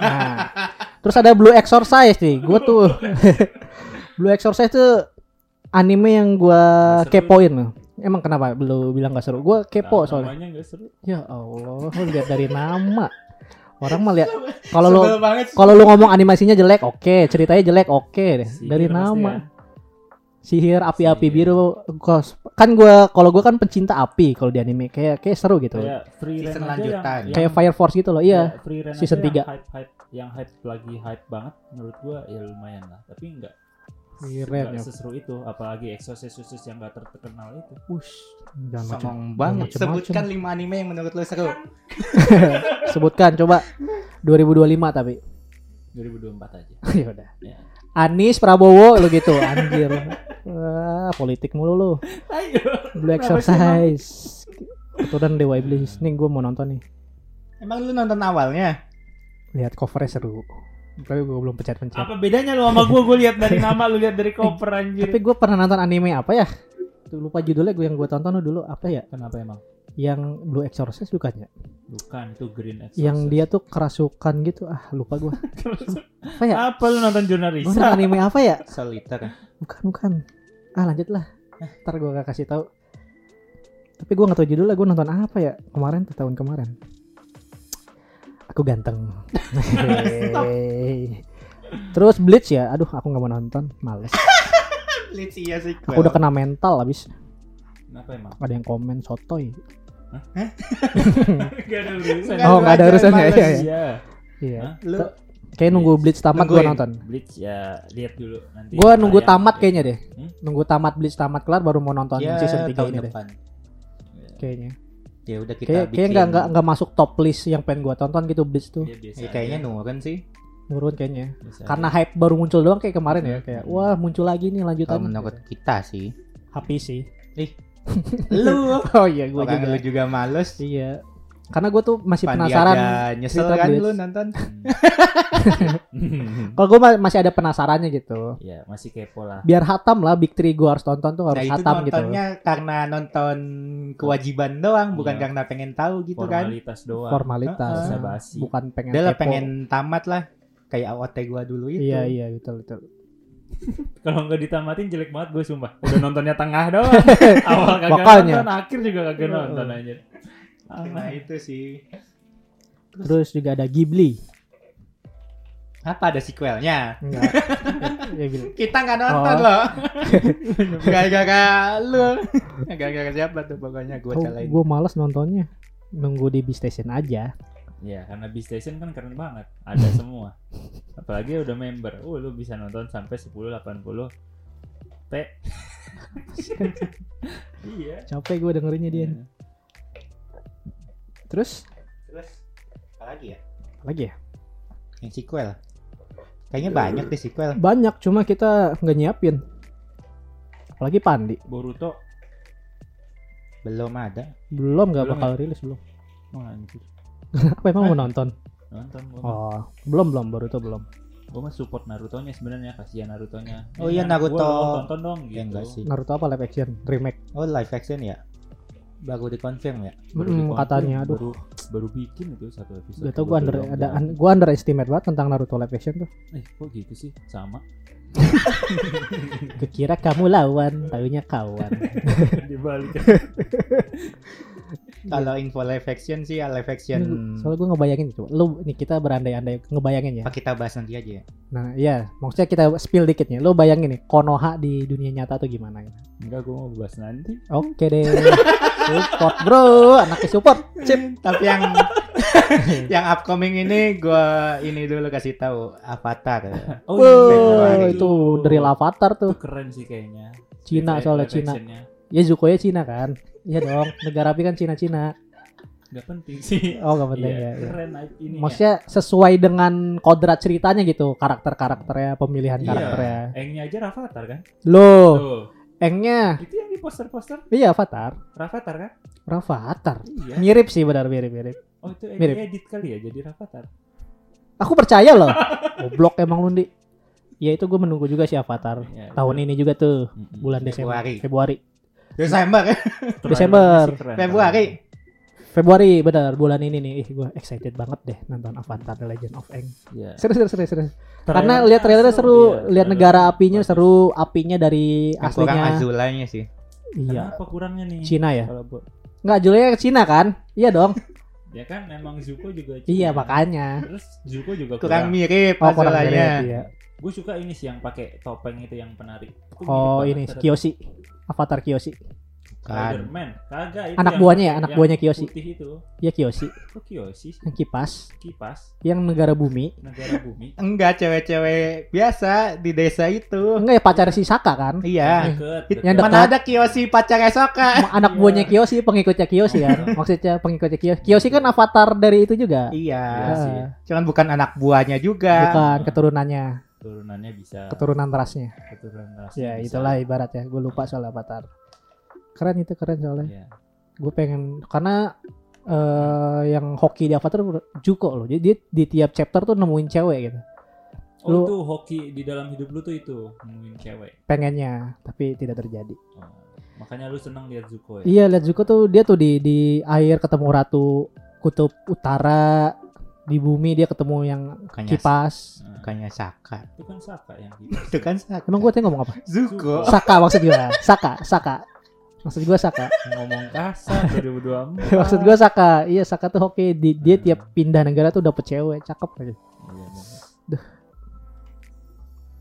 Nah, terus ada Blue Exorcise nih. Gue tuh [laughs] Blue Exorcise tuh anime yang gue kepoin. Emang kenapa lu bilang gak seru? Gue kepo Nah, soalnya. Namanya nggak seru. Ya Allah, lu lihat dari nama. Orang mah lihat [laughs] kalau lu kalau lu ngomong animasinya jelek, oke, ceritanya jelek, oke deh. Sihir Dari nama. Sihir api-api Sihir. biru kos. Kan gua kalau gua kan pencinta api kalau di anime kayak kayak seru gitu. Kayak free Season lanjutan. yang, Kayak Fire Force gitu loh. Iya. free Ren season aja tiga. yang hype hype yang hype lagi hype banget menurut gua ya lumayan lah tapi enggak Free Ren enggak ya. seseru itu apalagi Exorcist Exorcist yang gak terkenal itu Wush, jangan macam. Banget. macem-macem. Sebutkan 5 anime yang menurut lu seru. [laughs] Sebutkan coba 2025 tapi. 2024 aja [laughs] ya udah. Ya. Anies Prabowo lu gitu [laughs] anjir. Wah, politik mulu lu. ayo Blue Exorcise. Keturunan Dewa Iblis. Nih gue mau nonton nih. Emang lu nonton awalnya? Lihat covernya seru. Tapi gue belum pencet-pencet. apa bedanya lu sama gua gua lihat dari nama lu lihat dari cover anjir Tapi gue pernah nonton anime apa ya? Lupa judulnya gue yang gue tonton dulu apa ya? kenapa emang Yang Blue Exorcist bukannya? bukan itu Green Exorcist Yang dia tuh kerasukan gitu. Ah lupa gue. [laughs] apa ya? apa lu nonton Gue jurnalis anime apa ya? Soliter. Bukan bukan. Ah lanjut lah. Ntar gue gak kasih tahu. Tapi gue gak tahu judulnya. Gue nonton apa ya? Kemarin tuh tahun kemarin. Aku ganteng. [laughs] Terus Bleach ya. Aduh aku gak mau nonton. Males. [laughs] Lihat sih ya sih. Aku udah kena mental abis. kenapa emang Ada yang komen sotoy. [laughs] gak ada urusan Oh nggak ada urusannya ya. ya. iya Iya. Hah? Lu Kayak nunggu Bleach tamat gue nonton. Bleach ya lihat dulu nanti Gue nunggu tamat kayaknya deh. Hmm? Nunggu tamat Bleach tamat kelar baru mau nonton ya season 3 tahun ini deh. depan. Kayaknya. Ya udah kita Kayak bikin. kayak nggak nggak nggak masuk top list yang pengen gue tonton gitu Bleach tuh. Biasa Ya, kayaknya aja. nurun sih. Nurun kayaknya. Biasa Karena aja. hype baru muncul doang kayak kemarin ya. Hmm. Kayak wah muncul lagi nih Kalau lanjutannya. menurut kita sih. Happy sih. [laughs] Lu Oh iya gue juga. lu juga males. Iya. Karena gue tuh masih Pandi penasaran. nyesel kan Blitz. lu nonton. Hmm. [laughs] [laughs] Kalau gue masih ada penasarannya gitu. ya masih kepo lah Biar hatam lah Big Three gue harus tonton tuh harus Nah itu hatam gitu. nontonnya karena nonton kewajiban doang, bukan Iya. karena pengen tahu gitu kan. formalitas doang Formalitas. Bisa basi. Bukan pengen Udah lah pengen tamat lah. Kayak AOT gua dulu itu. Iya iya betul betul. [laughs] kalau nggak ditamatin jelek banget gue sumpah udah nontonnya tengah doang awal kagak Makanya. nonton akhir juga kagak nonton aja Nah itu sih. Terus juga ada Ghibli. Apa ada sequelnya? Enggak. [laughs] Kita nggak nonton Oh. loh. [laughs] Gara-gara lu. Gara-gara siapa tuh pokoknya gue oh, calain. gue males nontonnya. Nunggu di B Station aja. Ya, karena B Station kan keren banget. Ada [laughs] semua. Apalagi udah member. Oh, lu bisa nonton sampai 10 80 P. iya. Capek gue dengerinnya dia. Iya. Terus Terus apa lagi ya? apa lagi ya? Yang sequel. Kayaknya banyak deh sequel. Banyak cuma kita nggak nyiapin. Apalagi Pandi. Boruto. Belum ada. Belum nggak Belum bakal rilis belum. Oh, anjir. [laughs] Apa emang mau nonton? Nonton gua. Oh, belum belum baru tuh belum. Gua mah support Naruto-nya sebenarnya, kasihan Naruto-nya. Oh iya, Naruto. gua lo tonton dong gitu. Ya enggak sih. Naruto apa live action remake? Oh live action ya? Baru dikonfirm ya? Baru Mm, dikonfirm, katanya aduh. baru baru bikin itu satu episode. Gak tau gue Gua under ada un- gua underestimate banget tentang Naruto live action tuh. Eh, kok gitu sih? Sama. [laughs] Kekira kamu lawan, taunya kawan. [laughs] Dibalik. [laughs] Kalau info live action sih ya live action. Ini Soalnya gue ngebayangin coba. Lu nih kita berandai-andai ngebayangin ya. Apa kita bahas nanti aja ya? Nah, iya, maksudnya kita spill dikitnya. Lu bayangin nih Konoha di dunia nyata tuh gimana gitu. Enggak, gua mau bahas nanti. Oke deh. support, Bro. Anaknya support. Chip. Tapi yang [laughs] yang upcoming ini gua ini dulu kasih tahu Avatar. Oh Wow, Februari. itu dari Avatar Itu tuh. keren sih kayaknya. Cina soalnya Cina. Ya Zuko ya Cina kan. Iya dong. Negara api kan Cina-Cina. Nggak penting sih. Oh, gak penting Iya, ya. ya. keren ini. Maksudnya sesuai dengan kodrat ceritanya gitu, karakter-karakternya, pemilihan Iya. karakternya. Engnya aja Rafathar kan? Loh, Tuh. engnya Itu yang di poster-poster iya Avatar. Rafathar kan? Rafathar. Iya. Mirip sih benar mirip-mirip. Oh itu Mirip. edit kali ya jadi Rafathar. Aku percaya loh. [laughs] Goblok emang Lundi. Ya itu gue menunggu juga si Avatar. Iya, Tahun bener. ini juga tuh, bulan Desember. Februari. Februari. Desember ya? Desember. Februari. Februari benar bulan ini nih. Ih, gue excited banget deh nonton Avatar The Legend of Aang. Iya. Serius serius serius. serius. Karena lihat trailernya seru, iya, lihat negara apinya bagus. seru, apinya dari Yang kurang aslinya. Azulanya sih. Iya. Kenapa kurangnya nih? Cina ya? Kalau bu- Nggak Julia ke Cina kan? Iya dong. [laughs] ya kan emang Zuko juga Cina. iya makanya. Terus Zuko juga Kurang kurang. mirip Oh kurang Azulanya. mirip, iya. Gue suka ini sih yang pakai topeng itu yang penarik. Itu Oh ini Kiyoshi. Avatar Kiyoshi. Kan. Spiderman. Kagak itu Anak yang- buahnya ya, anak buahnya Kiyoshi. Putih itu. Iya Kiyoshi. Kok Kiyoshi? sih? Yang kipas. Kipas Yang negara bumi. negara bumi. [laughs] Enggak cewek-cewek biasa di desa itu. Enggak ya pacar si Saka kan? Iya. Deket, Yang deket. Mana dekat. ada Kiyoshi pacar Esoka? Ma- Anak Iya. buahnya Kiyoshi, pengikutnya Kiyoshi kan? [laughs] Maksudnya pengikutnya Kiyoshi. Kiyoshi kan avatar dari itu juga. Iya. Iya sih. Ah, Cuman bukan anak buahnya juga. bukan keturunannya, Turunannya bisa. keturunan rasnya. Keturunan rasnya Ya bisa. itulah ibaratnya. Gue lupa soal avatar. Keren itu keren soalnya. Iya. Gue pengen karena eh yang hoki di avatar Juko loh. Jadi dia di tiap chapter tuh nemuin cewek gitu. Oh Lu- itu hoki di dalam hidup lu tuh itu nemuin cewek. Pengennya, tapi tidak terjadi. Oh. Makanya lu seneng lihat Zuko ya. Iya, lihat Zuko tuh dia tuh di di air ketemu ratu kutub utara, di bumi dia ketemu yang Bukannya kipas. Bukannya Saka. itu kan Saka yang kipas. [laughs] Itu kan Saka. Emang gue tadi ngomong apa? Zuko. Saka maksud gue. Saka, Saka. Maksud gue Saka. ngomong kasar [laughs] 2024. maksud gue Saka. Iya, Saka tuh oke. Di, dia tiap pindah negara tuh dapet cewek, cakep aja. Iya, bener.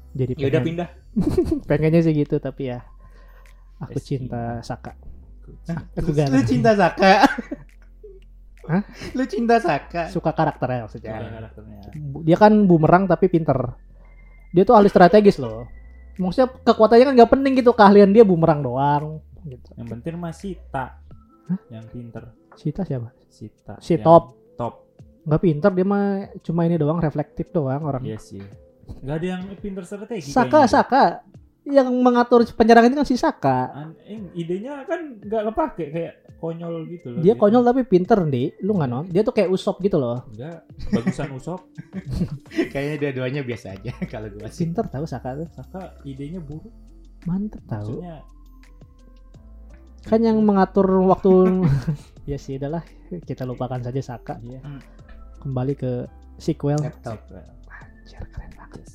Jadi Ya udah pengen, pindah. [laughs] pengennya sih gitu, tapi ya aku cinta Saka. Aku lu cinta Saka. Hah? Lu cinta Saka. suka karakternya maksudnya. Suka karakternya. Dia kan bumerang tapi pinter. Dia tuh ahli strategis loh. Maksudnya kekuatannya kan nggak penting gitu keahlian dia bumerang doang. Gitu. Yang penting mah Sita. Hah? Yang pinter. Sita siapa? Sita. Si Top. Top. Nggak pinter dia mah cuma ini doang reflektif doang orang. Iya sih. Gak ada yang pinter strategi. Saka kayaknya. Saka yang mengatur penyerangan itu kan si Saka. An- eh, idenya kan nggak kepake kayak konyol gitu loh. Dia gitu. konyol tapi pinter di. Lu nggak non? Dia tuh kayak Usop gitu loh. Enggak, bagusan Usop. [laughs] Kayaknya dua-duanya biasa aja [laughs] kalau gua sih. Pinter tahu Saka tuh. Saka idenya buruk. Mantep tahu. Maksudnya Kan yang mengatur waktu [laughs] ya sih udahlah kita lupakan saja Saka. iya. Kembali ke sequel. Laptop. Anjir, keren banget.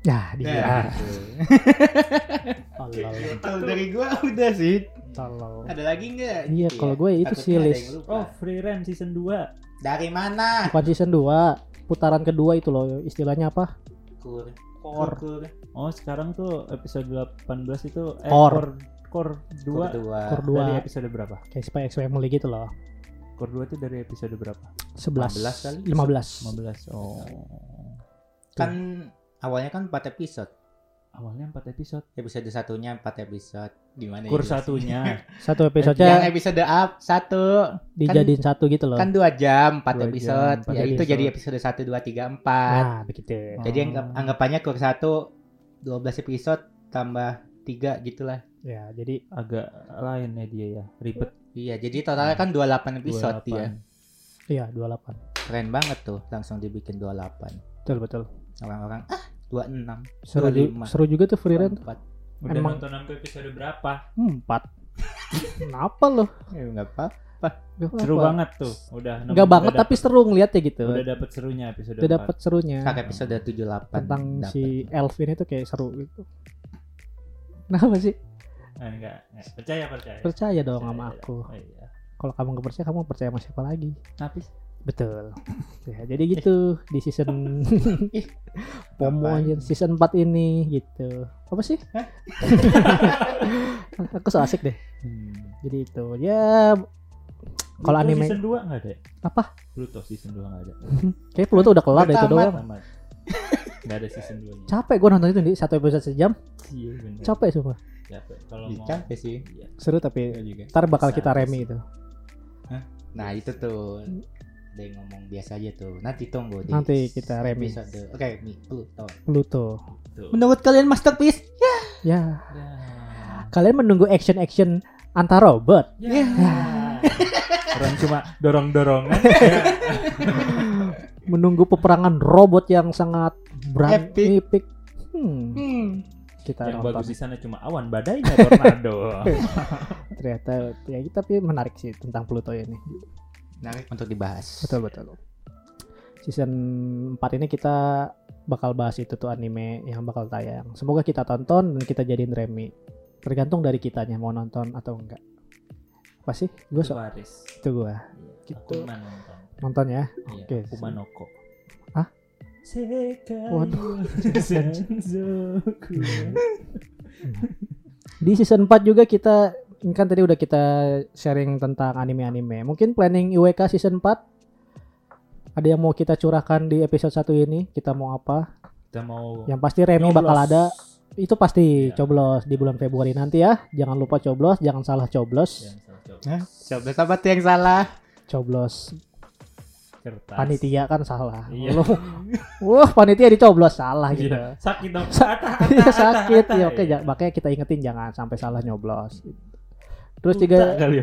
Ya, dia. Nah, [laughs] Allah. Kalau dari gua udah sih. Tolong. Ada lagi nggak? Iya, Gitu kalau ya? gue itu sih list. Oh, Free Rent season 2. Dari mana? Bukan season 2, putaran kedua itu loh, istilahnya apa? Kur. Core. Kur. Oh, sekarang tuh episode 18 itu eh, Core. Core, core 2 Kedua. Core dari 2 episode berapa? kayak Spy X Family gitu loh. Core 2 itu dari episode berapa? 11 15 kali? 15. 15. Oh. Kan awalnya kan 4 episode. Awalnya 4 episode. Episode satunya 4 episode. Gimana ya Kur jelasin? satunya. [laughs] Satu Yang episodenya episode up satu dijadiin satu gitu loh. kan 2 jam 4 Dua episode. jam, empat ya itu episode. jadi episode 1 2 3 4. nah, begitu. Jadi Oh. anggap, anggapannya kur 1 12 episode tambah 3 gitulah. Ya, jadi Agak lain ya dia ya. Ribet. Iya, jadi totalnya kan 28 episode 28. ya. iya 28. Keren banget tuh, langsung dibikin 28. Betul betul. Orang-orang ah 26. Seru, ju- 25. seru juga tuh free rent. 4. Udah Emang- nonton sampai episode berapa? Empat. [laughs] Kenapa loh? Ya enggak apa. Gak Seru apa-apa. banget tuh. Udah Enggak udah banget dapet- tapi seru ngeliatnya gitu. udah dapet serunya episode Udah 4. dapet serunya. Sak episode 78 Tentang dapet. si Elf ini tuh kayak seru gitu. Kenapa sih? Eh, enggak, enggak. Percaya, percaya. Percaya dong Percaya, sama ya. aku. Oh, iya. Kalau kamu nggak percaya, kamu percaya sama siapa lagi? Napis. Betul. [laughs] Ya, jadi gitu di season [laughs] Pomo aja season 4 ini gitu. Apa sih? Hah? [laughs] Aku so asik deh. Hmm. Jadi itu ya kalau anime season 2 enggak ada. apa? Pluto season 2 enggak ada. Kayak Pluto udah kelar deh itu doang. Enggak ada season 2 nya. Capek gua nonton itu di satu episode sejam. Iya bener. Capek semua. Capek. Kalau mau capek sih. Iya. Seru tapi ntar bakal kita remi itu. Nah, itu tuh. Ada yang ngomong biasa aja tuh. Nanti tunggu di Nanti kita remi. Oke, nih Pluto. Pluto. Tuh. Menurut kalian masterpiece? Ya, Ya. kalian menunggu action-action antar robot. Ya. Orang cuma dorong-dorongan. [laughs] Menunggu peperangan robot yang sangat berat Epic. epic. Hmm, Hmm. kita yang nonton. bagus di sana cuma awan badainya tornado. [laughs] Ternyata ya tapi menarik sih tentang Pluto ini. Menarik untuk dibahas. Betul betul. Season 4 ini kita bakal bahas itu tuh anime yang bakal tayang. Semoga kita tonton dan kita jadiin remi. Tergantung dari kitanya mau nonton atau enggak. Apa sih? Gue so Baris. itu gue Aku mah nonton. nonton ya. Iya, Oke. Kumanoko. Hah? Waduh. [laughs] Di season 4 juga kita ini kan tadi udah kita sharing tentang anime-anime. Mungkin planning IWK season 4 ada yang mau kita curahkan di episode 1 ini? Kita mau apa? Kita mau Yang pasti Remi nyoblos. bakal ada. Itu pasti Iya. coblos di bulan Februari nanti ya. Jangan lupa coblos, jangan salah coblos. Yang salah. Hah? Coba apa tuh yang salah? Coblos Kertas. panitia kan salah. Iya. Lu- Wah, panitia dicoblos salah gitu. Iya. Sakit dong. Sa- [laughs] Iya sakit ata, ya ata. oke ja- makanya kita ingetin jangan sampai salah nyoblos. Terus Buta juga kali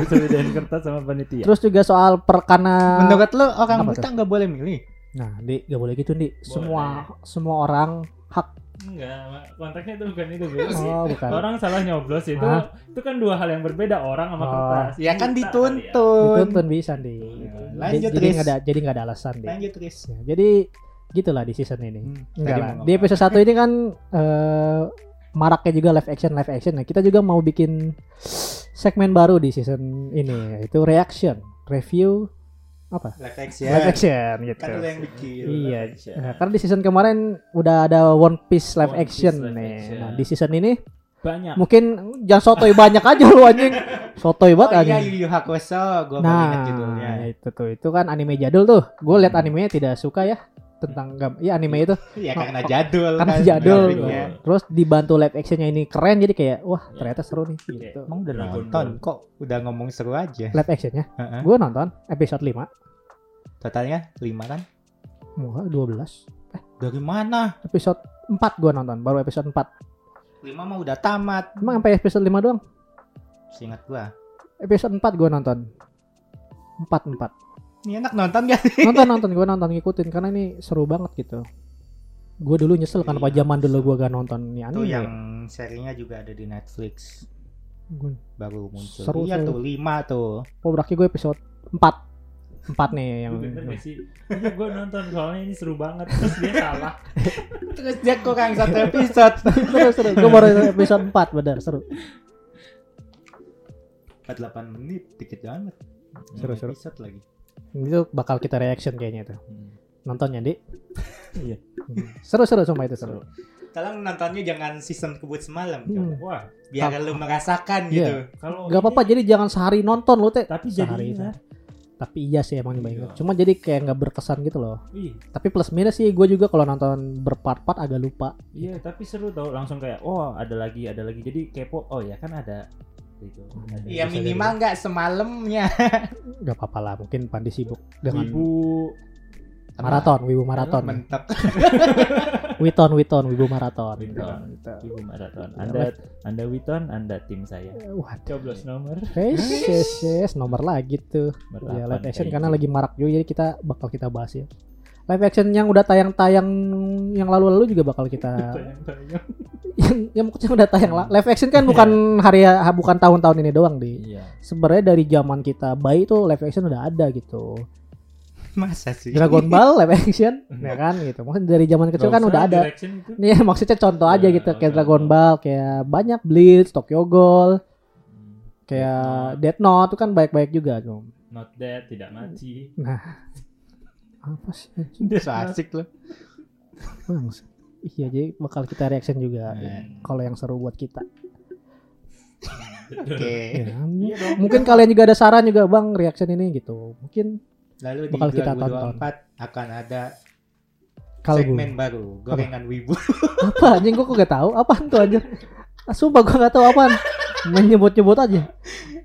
bisa bedain [laughs] kertas sama panitia. terus juga soal perkana Menurut lu orang Apa buta nggak boleh milih? Nah, Di, gak boleh gitu, Di. Semua semua orang hak Enggak, konteksnya itu bukan itu, Bro. Oh, [laughs] bukan. Orang salah nyoblos itu Hah? itu kan dua hal yang berbeda orang sama Oh. kertas. Ya kan dituntun. dituntun bisa, Di. lanjut, jadi Riz. nggak ada jadi nggak ada alasan, Di. Lanjut, Riz. Ya, jadi gitulah di season ini. Hmm, Enggak lah. Di episode 1 ini kan eh maraknya juga live action live action. Nah, kita juga mau bikin segmen baru di season ini yaitu reaction, review apa? Live action. Live action gitu. Kan yang bikin. Iya, nah, karena di season kemarin udah ada One Piece live One Piece action live nih. action. Nah, di season ini Banyak. mungkin jangan sotoy banyak aja lu anjing. Sotoy Oh banget iya, anjing. Yu Yu Hakusho. Gue baru ingat Nah, judulnya. itu tuh itu kan anime jadul tuh. Gue liat animenya tidak suka ya tentang gam iya anime itu Ya karena jadul karena kan jadul. grafiknya. Terus dibantu live actionnya ini keren jadi kayak wah Iya. ternyata seru nih Oke. gitu. Emang udah Dragon nonton Ball. kok udah ngomong seru aja. Live actionnya Heeh. gue nonton episode 5 Totalnya 5 kan? Wah, 12 Dari mana? episode 4 gue nonton baru episode 4 5 mah udah tamat. emang sampai episode 5 doang Seingat gua. episode 4 gue nonton 4 4 Ini enak nonton gak sih? nonton nonton gue nonton ngikutin karena ini seru banget gitu gue dulu nyesel kan apa Iya. zaman dulu gue gak nonton ini anime yang serinya juga ada di Netflix. Gua- Baru muncul. Seru, iya tuh 5 tuh. oh berarti gue episode 4 4 nih yang Lu bener gak sih? Iya gue nonton soalnya ini seru banget Terus dia salah [laughs] Terus dia kurang satu episode. [laughs] seru seru gue baru episode 4 bener seru 48 menit dikit banget. Seru, seru. Episode lagi. Itu bakal kita reaction kayaknya tuh. Hmm. Nontonnya, Di. [laughs] Iya. Seru-seru sumpah itu seru. Tolong nontonnya jangan season kebut semalam. Hmm. Wah, Biar lu merasakan Iya. gitu. kalau Gak apa-apa jadi jangan sehari nonton lu teh. tapi Sehari, jadi ingat. Tapi iya sih emang. Iya. Cuma jadi kayak nggak berkesan gitu loh. Ih, Tapi plus minus sih gue juga kalau nonton berpart-part agak lupa. iya, tapi seru tau langsung kayak oh ada lagi, ada lagi. Jadi kepo. Oh ya kan ada gitu. Iya minimal nggak semalamnya. [laughs] Gak apa-apa lah mungkin Pandi sibuk dengan Ibu maraton, wibu maraton. Mentok. [laughs] Witon, Witon, wibu maraton. Witon. Gitu. Ibu maraton. Ya, Anda Anda Witon, Anda tim saya. Waduh. Coblos nomor. Yes, yes, yes, nomor lagi tuh. Ya live action kayak karena lagi marak juga jadi kita bakal kita bahas ya. Live action yang udah tayang-tayang yang lalu-lalu juga bakal kita [laughs] Tayang-tayang. yang yang maksudnya udah tayang lah. Live action kan bukan hari bukan tahun-tahun ini doang di. Iya. Sebenarnya dari zaman kita bayi tuh live action udah ada gitu. Masa sih? Dragon Ball live [laughs] action ya kan gitu. Maksudnya dari zaman kecil Gak kan udah ada. Nih maksudnya contoh aja Ya, gitu kayak Dragon. Ball, kayak banyak Bleach, Tokyo Ghoul, Hmm. kayak Death Note itu kan baik-baik juga. Not dead, tidak mati. Nah, [laughs] apa sih? So asik. Bangsa. Iya jadi bakal kita reaction juga Hmm. ya, kalau yang seru buat kita. [laughs] Oke. Ya, mungkin kalian juga ada saran juga bang reaction ini gitu. Mungkin Lalu di Bakal kita 2024 akan ada kalau segmen baru, gorengan wibu. [laughs] apa anjing gua kok gak tahu apaan tuh anjir. Ah, Sumpah gua gak tahu apaan. [laughs] Menyebut-nyebut aja.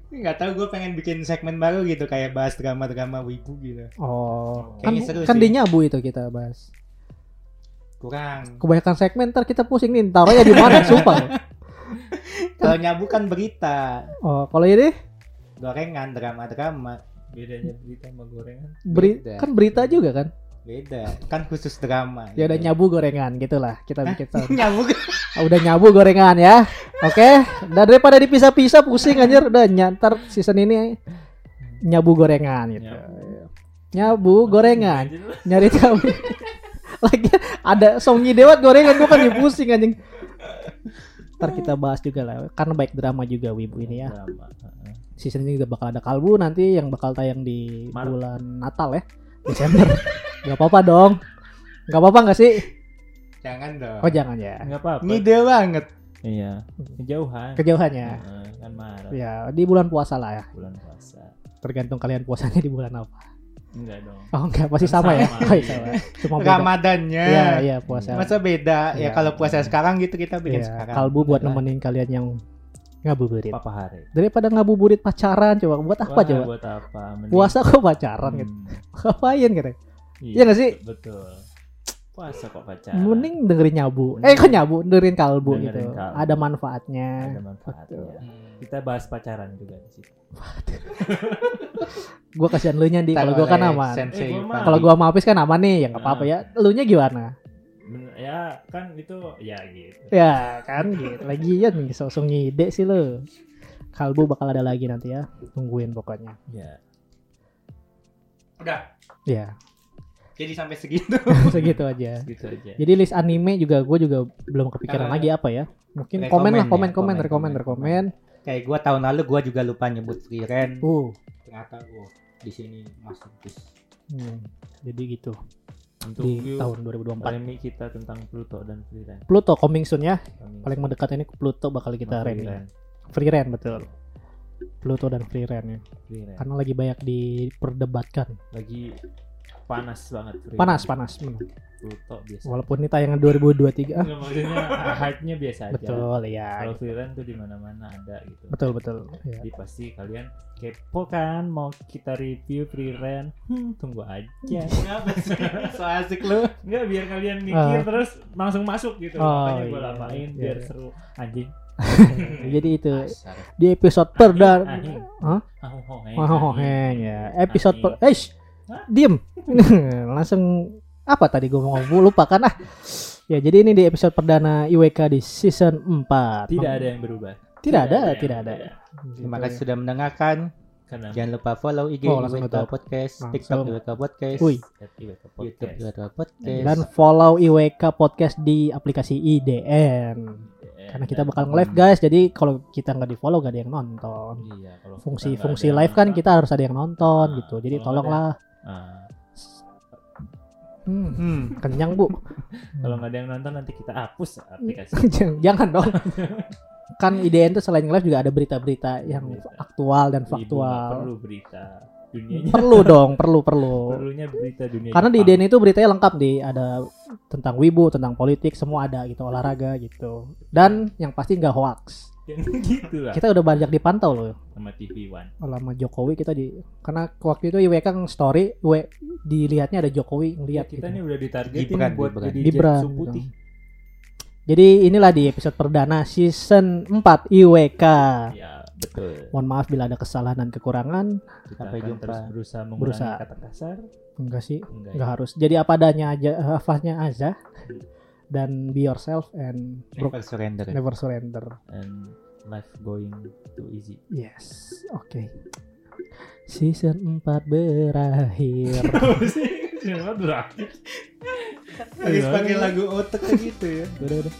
Nggak tahu gue pengen bikin segmen baru gitu kayak bahas drama-drama wibu gitu. Oh, kan, seru kan sih. nyabu itu kita bahas. Kurang. Kebanyakan segmen ntar kita pusing nih taruhnya di mana [laughs] sumpah. Kalau nyabu kan berita, Oh, kalau ini gorengan drama-drama Bedanya berita sama gorengan. beri- Beda. kan berita juga kan. Beda. Kan khusus drama. Ya udah gitu. nyabu gorengan gitulah kita bikin tahun. nyabu. Ah, udah nyabu gorengan ya. Oke, dan daripada dipisah-pisah pusing anjir udah nyantar season ini nyabu gorengan gitu. Nyabu. Nyabu gorengan, nyari tahu. Lagi ada songi dewat gorengan gua kan ya pusing anjing. Ntar kita bahas juga lah karena baik drama juga wibu ini ya. Drama. Heeh. Season ini juga bakal ada kalbu nanti yang bakal tayang di Maret. bulan Natal ya. Desember. Gak apa-apa dong. Gak apa-apa gak sih? Jangan dong. Oh jangan ya. Enggak apa-apa. Ngide banget. Iya. Kejauhan. Kejauhannya. Heeh, kan Maret. Ya di bulan puasa lah ya. Bulan puasa. Tergantung kalian puasanya di bulan apa. Enggak dong. Oh enggak pasti Kan sama, ya. sama, Oh, iya, iya. sama. Cuma beda. Ramadannya. Iya iya puasa. Masa beda? Iya. Ya kalau puasa sekarang gitu kita bikin Iya, sekarang. kalbu buat Udah lah. nemenin kalian yang ngabuburit. Papa hari. Daripada ngabuburit pacaran coba buat apa Wah, coba? Buat apa? Mending- Puasa kok pacaran gitu. Hmm, [laughs] Ngapain gitu. Iya Iya nggak sih? Betul. Puasa kok pacaran. Mending dengerin nyabu. Mending- Eh kok nyabu? Dengerin kalbu Dengerin gitu. kalbu. Ada manfaatnya. ada manfaatnya. Hmm. Kita bahas pacaran juga di situ. [laughs] Gua kasihan lu nya di kalau gua kan aman. Sensei Eh. Kalau gua sama Apis kan aman nih, ya nggak apa-apa ya. Lu nya gimana? Men- Ya kan itu ya gitu. Ya kan gitu. Lagi ya nih sosok ngide sih lu. Kalbu bakal ada lagi nanti ya. Tungguin pokoknya. Ya. Udah. Ya, Jadi sampai segitu. [laughs] segitu aja. Gitu aja. Jadi list anime juga gue juga belum kepikiran Eh, lagi apa ya. Mungkin komen lah, ya, komen, komen, komen, rekomen, komen, rekomen. Kayak gua tahun lalu gua juga lupa nyebut free rent. Uh, Ternyata gua di sini masterpiece. hmm, jadi gitu Untuk di tahun 2024. Remi kita tentang Pluto dan Freeran. Pluto coming soon ya. Kami Paling mendekat ini Pluto bakal kita. Freeran. Free rent betul. Pluto dan free rent ya. Freeran. Karena lagi banyak diperdebatkan. Lagi panas banget Freeran. Panas, panas. hmm. Pluto biasa. Walaupun ini tayangan 2023. Ah, Nggak, maksudnya hype-nya biasa aja. betul ya. Kalau Freeran tuh di mana-mana ada gitu. Betul, betul. Ya. Jadi pasti kalian kepo kan mau kita review Freeran. Hmm, tunggu aja. [laughs] Kenapa sih? So asik lu. Enggak biar kalian mikir Ah. terus langsung masuk gitu. Oh, Makanya gue iya, lamain iya, biar iya. seru anjing. [laughs] Jadi itu Dasar. di episode perdana. Heng ya. Episode per eh shh, diem. [laughs] Langsung apa tadi gue mau ngomong lupa kan ah. Ya, jadi ini di episode perdana IWK di season 4. Tidak ada yang berubah. Tidak ada, yang tidak ada. berbeda. Terima kasih sudah mendengarkan. Karena Jangan lupa follow IG Oh, langsung IWK. Podcast, Langsung. TikTok IWK Podcast, at IWK YouTube Podcast. IWK Podcast. Dan follow IWK Podcast di aplikasi IDN. Karena kita bakal nge-live guys, jadi kalau kita nggak di follow gak ada yang nonton. Iya, Fungsi-fungsi ada live kan kita harus ada yang nonton Nah, gitu. Jadi tolonglah. nonton, ah, Hmm, Hmm. kenyang bu. kalau nggak ada yang nonton nanti kita hapus aplikasi. [laughs] jangan, jangan dong. kan IDN tuh selain live juga ada berita-berita yang Berita. aktual dan Ibu faktual. perlu berita dunianya. Perlu dong, perlu perlu. Perlunya berita dunia. Karena di Jepang. IDN itu beritanya lengkap di ada tentang wibu, tentang politik, semua ada gitu, olahraga gitu. Dan yang pasti nggak hoax. [laughs] Gitu lah. Kita udah banyak dipantau loh. Sama TV One. Lama Jokowi kita di karena waktu itu IWK kan story, we, dilihatnya ada Jokowi Ya, ngeliat kita gitu. nih udah ditargetin Gibran, buat Gibran. jadi Gibran, gitu. putih. Jadi inilah di episode perdana season 4 IWK. Ya, betul. Mohon maaf bila ada kesalahan dan kekurangan. Kita Sampai akan jumpa. terus berusaha mengurangi Berusaha. kata kasar. Enggak sih, Enggak. enggak harus. Jadi apa adanya aja, hafaznya aja. Dan be yourself and Never surrender. never surrender. And life going too easy. Yes, oke. Season 4 berakhir. [laughs] sih? Kenapa berakhir? Habis pakai lagu otak gitu ya. udah, udah.